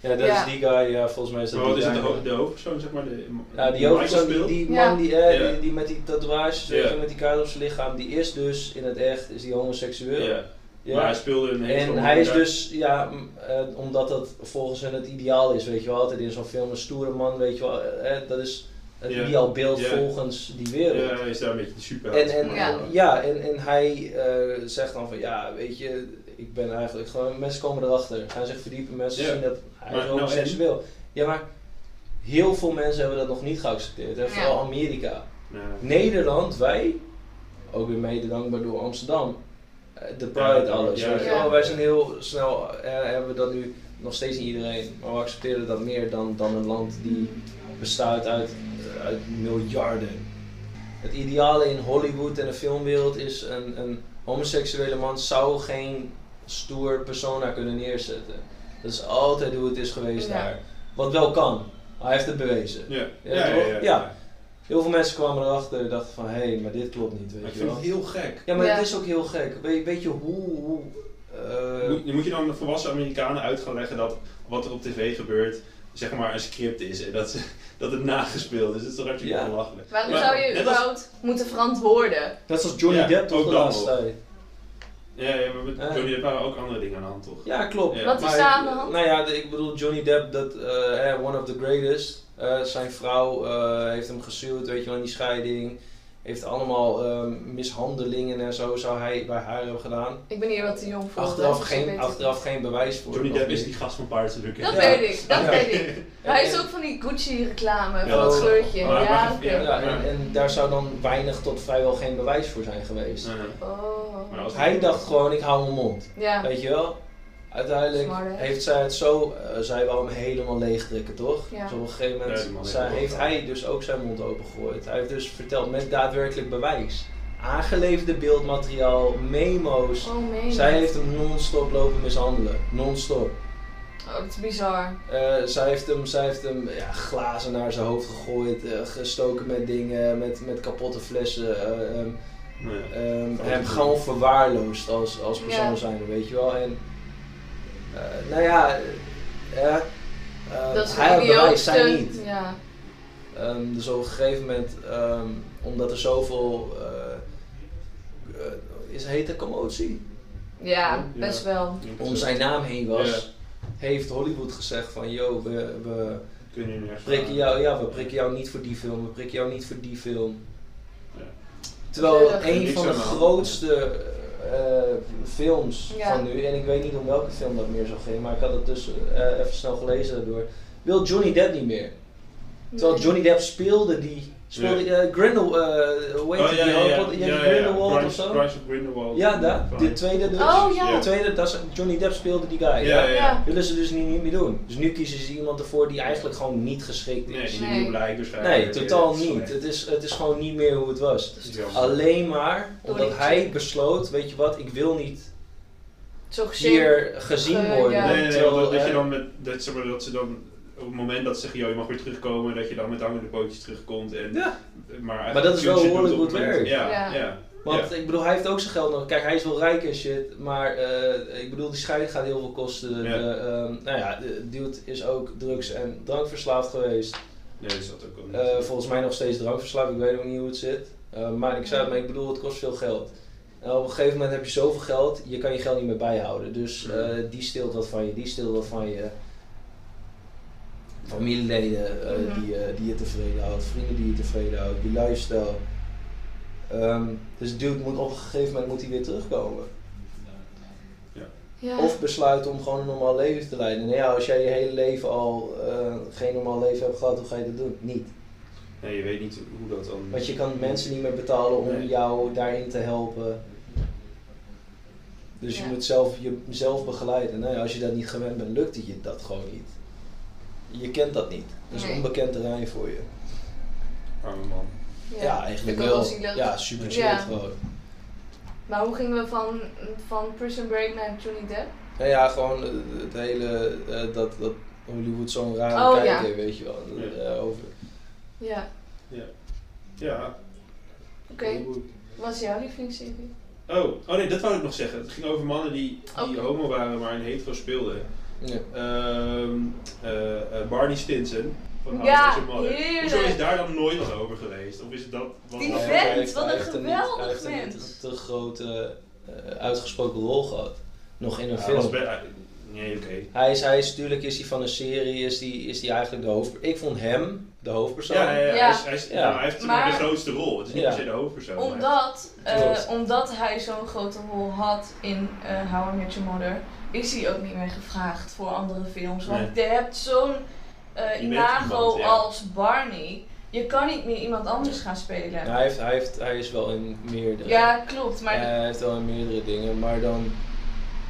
B: Ja, dat
A: Ja.
B: is die guy, ja, volgens mij is dat
D: Maar wat is
B: die
D: het, de,
B: guy.
D: ho- de hoofdpersoon, zeg maar? De,
B: Ja, die hoofdpersoon, die, man die, eh, die, die met die tatoeages, je, met die kaart op zijn lichaam, die is dus in het echt is die homoseksueel.
D: Ja.
B: Ja.
D: Maar hij speelde een hele
B: En hij is dus, ja, eh, omdat dat volgens hen het ideaal is, weet je wel, altijd in zo'n film een stoere man, weet je wel, eh, dat is het
D: Ja.
B: ideaalbeeld
D: Ja.
B: volgens die wereld.
D: Ja, hij is daar een beetje de super.
B: En, en,
A: Ja.
B: en, ja, en, en hij eh, zegt dan van ja, weet je, ik ben eigenlijk gewoon, mensen komen erachter, gaan zich verdiepen, mensen
D: Ja.
B: zien dat hij
D: Maar
B: is
D: nou,
B: homoseksueel. Ja, maar heel veel mensen hebben dat nog niet geaccepteerd, en vooral Amerika.
D: Ja.
B: Nederland, wij, ook weer mede dankbaar door Amsterdam, eh, de Pride,
D: Ja,
B: alles. wel. Wij zijn heel snel, eh, hebben we dat nu nog steeds niet iedereen, maar we accepteren dat meer dan, dan een land die bestaat uit, uit miljarden. Het ideale in Hollywood en de filmwereld is een, een homoseksuele man zou geen stoer persona kunnen neerzetten. Dat is altijd hoe het is geweest
A: Ja.
B: daar. Wat wel kan. Hij heeft het bewezen.
D: Ja.
B: Ja,
D: Ja, ja,
B: toch?
D: ja,
B: Ja. Heel veel mensen kwamen erachter en dachten van, hé, hey, maar dit klopt niet,
D: Maar
B: weet
D: ik
B: je
D: vind
B: wel.
D: het heel gek.
B: Ja, maar
A: Ja.
B: het is ook heel gek. Weet, weet je hoe... hoe eh,
D: Moet, moet je dan de volwassen Amerikanen uit gaan leggen dat wat er op tv gebeurt, zeg maar een script is en dat, dat het nagespeeld is? Dat is toch hartstikke
B: Ja.
D: belachelijk.
A: Waarom
D: Maar
A: zou je
D: als-
A: überhaupt moeten verantwoorden?
B: net zoals Johnny
D: Ja,
B: Depp toch
D: ook
B: de
D: dan
B: laatste tijd.
D: Ja, ja maar met
B: Ja.
D: Johnny Depp waren ook andere dingen aan de hand, toch?
B: Ja, klopt.
D: Ja.
A: Wat is daar aan de hand?
B: Nou ja, de- ik bedoel, Johnny Depp, dat, eh, eh, one of the greatest. Eh, zijn vrouw eh, heeft hem gesuwd, weet je wel, in die scheiding. Heeft allemaal ehm, mishandelingen en zo zou hij bij haar hebben gedaan.
A: Ik ben hier wat te jong voor.
B: Achteraf
A: dus
B: geen, achteraf geen bewijs voor.
D: Johnny Depp is
B: niet.
D: die gast van Pirates of the.
A: Dat weet ik, dat
B: Ja.
A: weet ik. Hij is ook van die Gucci reclame,
D: Ja,
A: van dat
B: oh.
A: kleurtje.
D: Maar-
A: Ja,
B: en, en daar zou dan weinig tot vrijwel geen bewijs voor zijn geweest.
A: Oh.
B: Hij dacht gewoon, ik hou mijn mond.
A: Ja.
B: Weet je wel? Uiteindelijk heeft zij het zo, eh, zij wou hem helemaal leegtrekken, toch?
A: Ja.
B: Dus op een gegeven moment
D: Ja, heeft
B: zij, hij dus ook zijn mond opengegooid. Hij heeft dus verteld met daadwerkelijk bewijs. Aangeleverde beeldmateriaal, memo's.
A: Oh, meen
B: Zij heeft hem non-stop lopen mishandelen. Non-stop.
A: Oh, dat is bizar.
B: Eh, zij heeft hem, zij heeft hem ja, glazen naar zijn hoofd gegooid, eh, gestoken met dingen, met, met kapotte flessen. eh, ehm,
D: Ja.
B: Ehm, hem gewoon verwaarloosd als, als persoon
A: Ja.
B: zijn, weet je wel. En, nou ja, eh, eh,
A: Dat is
B: hij had bewijs, zij niet.
A: Ja.
B: Ehm, dus op een gegeven moment, ehm, omdat er zoveel, eh, eh, is heet commotie,
A: ja, best wel.
B: om zijn naam heen was,
D: Ja.
B: heeft Hollywood gezegd van, yo, we, we prikken jou, ja, we prikken jou niet voor die film, we prikken jou niet voor die film.
D: Ja.
B: Terwijl
A: Ja,
B: een van de grootste eh, films
A: Ja.
B: van nu, en ik weet niet om welke film dat meer zou gaan, maar ik had het dus eh, even snel gelezen daardoor, wil Johnny Depp niet meer. Terwijl. Johnny Depp speelde die, speelde eh, Grindel, eh hoe heet
D: Oh,
B: die, die die
D: ja.
B: Grindelwald of zo? Ja, daar,
D: Fine.
B: de tweede dus.
A: Oh, ja.
B: De tweede, dat is, Johnny Depp speelde die guy.
D: Ja,
B: Ja. Willen ze dus niet, niet meer doen. Dus nu kiezen ze iemand ervoor die eigenlijk gewoon niet geschikt
D: Nee,
B: is.
D: die
A: Nee.
D: nieuw lijkt waarschijnlijk.
B: Nee, totaal
D: dat
B: niet. Het is, het is gewoon niet meer hoe het was.
D: Dat.
B: Alleen maar omdat
A: die
B: hij besloot, weet je wat, ik wil niet
A: Zo gezien.
B: hier gezien
A: Eh,
B: worden.
A: ja.
D: Nee, nee, nee,
B: Terwijl,
D: want dat
B: eh,
D: je dan met, dat, dat ze dan op het moment dat ze zeggen, joh, je mag weer terugkomen, dat je dan met hangende pootjes terugkomt. En,
B: Ja.
D: maar,
B: Maar dat is wel
D: het moment-
B: werkt.
D: Ja,
A: Ja.
D: ja.
B: Want ik bedoel, hij heeft ook zijn geld nodig. Kijk, hij is wel rijk en shit, maar eh, ik bedoel, die scheiding gaat heel veel kosten.
D: Ja.
B: De, ehm, nou ja, de dude is ook drugs- en drankverslaafd geweest.
D: Nee, dat is dat ook wel
B: Eh,
D: niet.
B: volgens mij nog steeds drankverslaafd, ik weet ook niet hoe het zit. Eh, maar ik zei het, maar ik bedoel, het kost veel geld. En op een gegeven moment heb je zoveel geld, je kan je geld niet meer bijhouden. Dus eh, die steelt wat van je, die steelt wat van je. Familieleden eh,
A: Mhm.
B: die, eh, die je tevreden houdt, vrienden die je tevreden houdt, je lifestyle. Ehm, dus dude moet op een gegeven moment moet hij weer terugkomen.
A: Ja.
B: Of besluiten om gewoon een normaal leven te leiden. Nou ja, als jij je hele leven al eh, geen normaal leven hebt gehad, hoe ga je dat doen? Niet.
D: Nee, je weet niet hoe dat dan...
B: Want je kan mensen niet meer betalen om
D: Nee.
B: jou daarin te helpen. Dus je moet zelf jezelf begeleiden. Nou ja, als je dat niet gewend bent, lukt het je dat gewoon niet. Je kent dat niet. Dat is
A: Nee.
B: onbekend terrein voor je.
D: Arme man.
B: Ja, eigenlijk wel. Ja, super chill
A: Ja.
B: gewoon.
A: Maar hoe gingen we van, van Prison Break naar Johnny Depp?
B: Nou ja, gewoon eh, het hele, eh, dat, dat Hollywood zo'n rare
A: Oh,
B: kijk
A: ja.
B: heeft, weet je wel.
D: Ja.
B: Eh, over.
A: Ja,
D: Ja.
A: oké. Wat is jouw lievelingsserie?
D: Oh, oh nee, dat wou ik nog zeggen. Het ging over mannen die, homo waren, maar een hetero speelden.
B: Ja.
D: Ehm, eh, eh, Barney Stinson. Van How I
A: Ja,
D: Met Your Mother.
A: heerlijk.
D: Hoezo is daar dan nooit wat over geweest? Of is het dat... wat
A: Die
D: was-
A: vent,
B: hij heeft-
A: wat een geweldig
B: Hij heeft een te grote, eh, uitgesproken rol gehad. Nog in een
D: Ja,
B: film.
D: Nee, oké.
B: Hij is, hij is, natuurlijk is hij van een serie, is die, is die eigenlijk de hoofd... Ik vond hem de hoofdpersoon.
D: Ja, ja, ja.
A: Ja.
D: Hij, is, hij, is-
B: Ja.
D: nou, hij heeft maar, de grootste rol. Het is niet
B: Ja.
D: per se de hoofdpersoon.
A: Omdat, eh, omdat hij zo'n grote rol had in eh How I Met Your Mother, is hij ook niet meer gevraagd voor andere films. Want je hebt zo'n eh,
D: bent
A: imago
D: iemand, ja.
A: als Barney. Je kan niet meer iemand anders gaan spelen.
B: Ja, hij, heeft, hij, heeft, hij is wel in meerdere...
A: Ja, klopt. Maar
B: hij heeft wel in meerdere dingen, maar dan...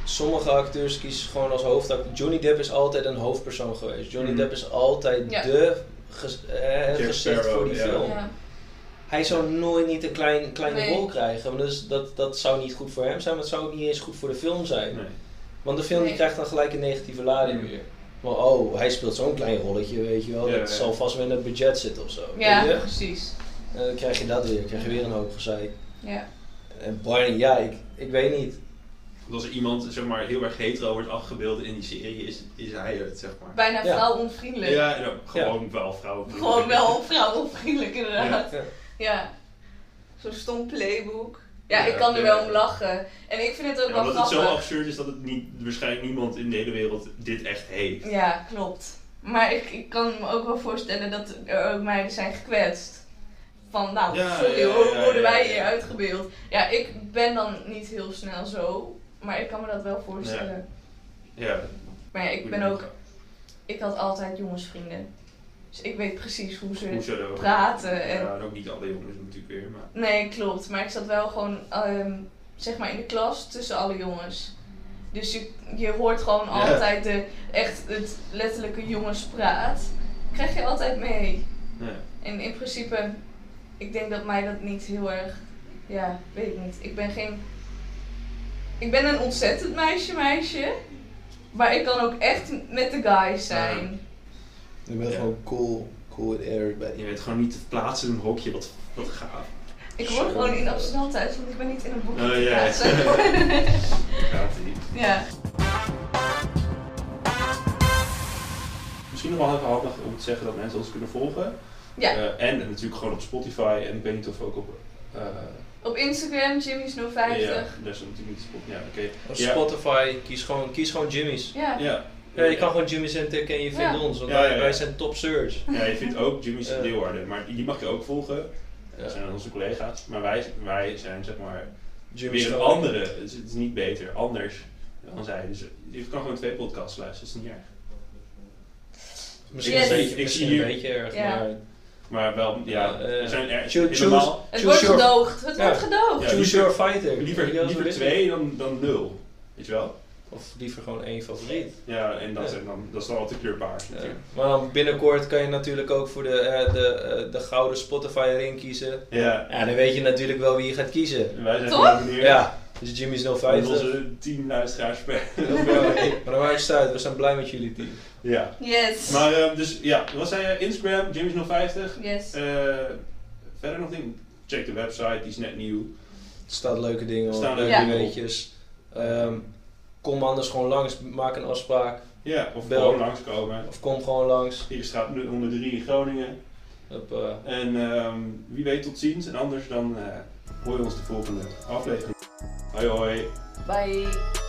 B: Sommige acteurs kiezen gewoon als hoofdacteur. Johnny Depp is altijd een hoofdpersoon geweest. Johnny
D: Mhm.
B: Depp is altijd
A: Ja.
B: de ges, eh, gezicht
D: Sparrow,
B: voor die film.
A: ja.
B: Hij zou nooit niet een klein, kleine
A: Nee.
B: rol krijgen. Want dus dat, dat zou niet goed voor hem zijn, maar het zou ook niet eens goed voor de film zijn. Want de film die
A: Nee.
B: krijgt dan gelijk een negatieve lading weer. Maar oh, hij speelt zo'n klein rolletje, weet je wel.
D: Ja,
B: dat
D: ja.
B: zal vast wel in het budget zitten of zo.
A: ja,
B: weet je?
A: precies.
B: En dan krijg je dat weer, krijg je weer een hoop gezeik.
A: Ja.
B: En Barney, ja, ik, ik weet niet.
D: Want als er iemand zeg maar, heel erg hetero wordt afgebeeld in die serie, is, is hij het, zeg maar.
A: Bijna
B: Ja.
A: vrouwonvriendelijk.
D: Ja, gewoon wel vrouwen.
A: Gewoon wel vrouwonvriendelijk inderdaad.
B: Ja.
A: Ja. Zo'n stom playbook. Ja, ik kan er wel om lachen. En ik vind het ook wel
D: omdat het zo
A: grappig.
D: absurd is dat het niet, waarschijnlijk niemand in de hele wereld dit echt heeft.
A: Ja, klopt. Maar ik, ik kan me ook wel voorstellen dat er ook meiden zijn gekwetst. Van, nou,
D: Ja,
A: sorry,
D: ja,
A: hoe
D: ja,
A: worden wij hier uitgebeeld? Ja, ik ben dan niet heel snel zo. Maar ik kan me dat wel voorstellen.
D: Ja.
A: Maar ja, ik ben ook... Ik had altijd jongensvrienden. Dus ik weet precies hoe ze praten. En...
D: Ja, en ook niet alle jongens natuurlijk weer, maar...
A: Nee, klopt. Maar ik zat wel gewoon, ehm, zeg maar, in de klas tussen alle jongens. Dus je, je hoort gewoon
D: Ja.
A: altijd de, echt het letterlijke jongenspraat. Krijg je altijd mee.
D: Ja.
A: En in principe, ik denk dat mij dat niet heel erg, ja, weet ik niet. Ik ben geen, ik ben een ontzettend meisje meisje. Maar ik kan ook echt met de guys zijn.
B: Je bent
D: Ja.
B: gewoon cool, cool with everybody.
D: Je weet gewoon niet te plaatsen in een hokje, wat, wat gaaf.
A: Ik hoor gewoon in Amsterdam thuis, want ik ben niet in een boekje
D: Oh,
A: te
D: ja. die.
A: ja.
D: Misschien nog wel even handig om te zeggen dat mensen ons kunnen volgen.
A: Ja.
D: Eh, en natuurlijk gewoon op Spotify en ik weet niet of ook op... eh
A: Op Instagram, Jimmy's 050.
D: Ja, dat is natuurlijk niet Spotify. Ja, oké.
B: Op
D: Ja.
B: Spotify, kies gewoon, kies gewoon Jimmy's.
A: Ja.
D: Ja.
B: Ja, je kan gewoon Jimmy's intikken en je vindt
A: Ja.
B: ons, want
D: Ja,
B: wij,
D: ja, ja.
B: wij zijn top search.
D: Ja, je vindt ook Jimmy's
B: Eh.
D: Leeuwarden, maar die mag je ook volgen. Dat zijn onze collega's. Maar wij, wij zijn zeg maar
B: Jimmy's
D: weer een andere. Het is, het is niet beter, anders dan zij. Dus je kan gewoon twee podcasts luisteren, dat is niet erg.
B: Misschien
A: Yes.
B: een beetje,
D: Ik zie
B: een beetje erg, maar
D: Maar wel, ja,
B: Ja, eh,
D: zijn er,
B: choose-
A: Het wordt
B: your-
A: gedoogd. Het
B: Ja.
A: wordt gedoogd.
D: Ja,
B: choose your fighter.
D: liever, liever twee dan, dan nul. Weet je wel?
B: Of liever gewoon één favoriet.
D: Ja, en dat,
B: Ja.
D: en dan, dat is dan altijd kleur paars
B: Ja.
D: natuurlijk.
B: Maar dan binnenkort kan je natuurlijk ook voor de, eh, de, eh, de gouden Spotify ring kiezen.
D: Ja,
B: Ja, dan weet je natuurlijk wel wie je gaat kiezen.
D: en wij zijn
A: Toch?
D: benieuwd.
B: Ja, dus Jimmy's
D: Met
B: 050.
D: onze tien luisteraars per.
B: Maar dan maakt het uit, we zijn blij met jullie team.
D: ja.
A: Yes.
D: Maar eh, dus ja, wat zei je? Instagram, Jimmy's 050.
A: Yes.
D: Eh, verder nog dingen? Check de website, die is net nieuw.
B: Er staan leuke dingen
D: Er
B: op,
D: staan
B: leuke weetjes. Ehm, kom anders gewoon langs, maak een afspraak.
D: Ja, of
B: Bel.
D: gewoon langskomen.
B: Of kom gewoon langs.
D: Hier staat 103 in Groningen.
B: Op, eh,
D: En ehm, wie weet tot ziens. En anders dan eh, hoor je ons de volgende aflevering. Hoi hoi.
A: Bye.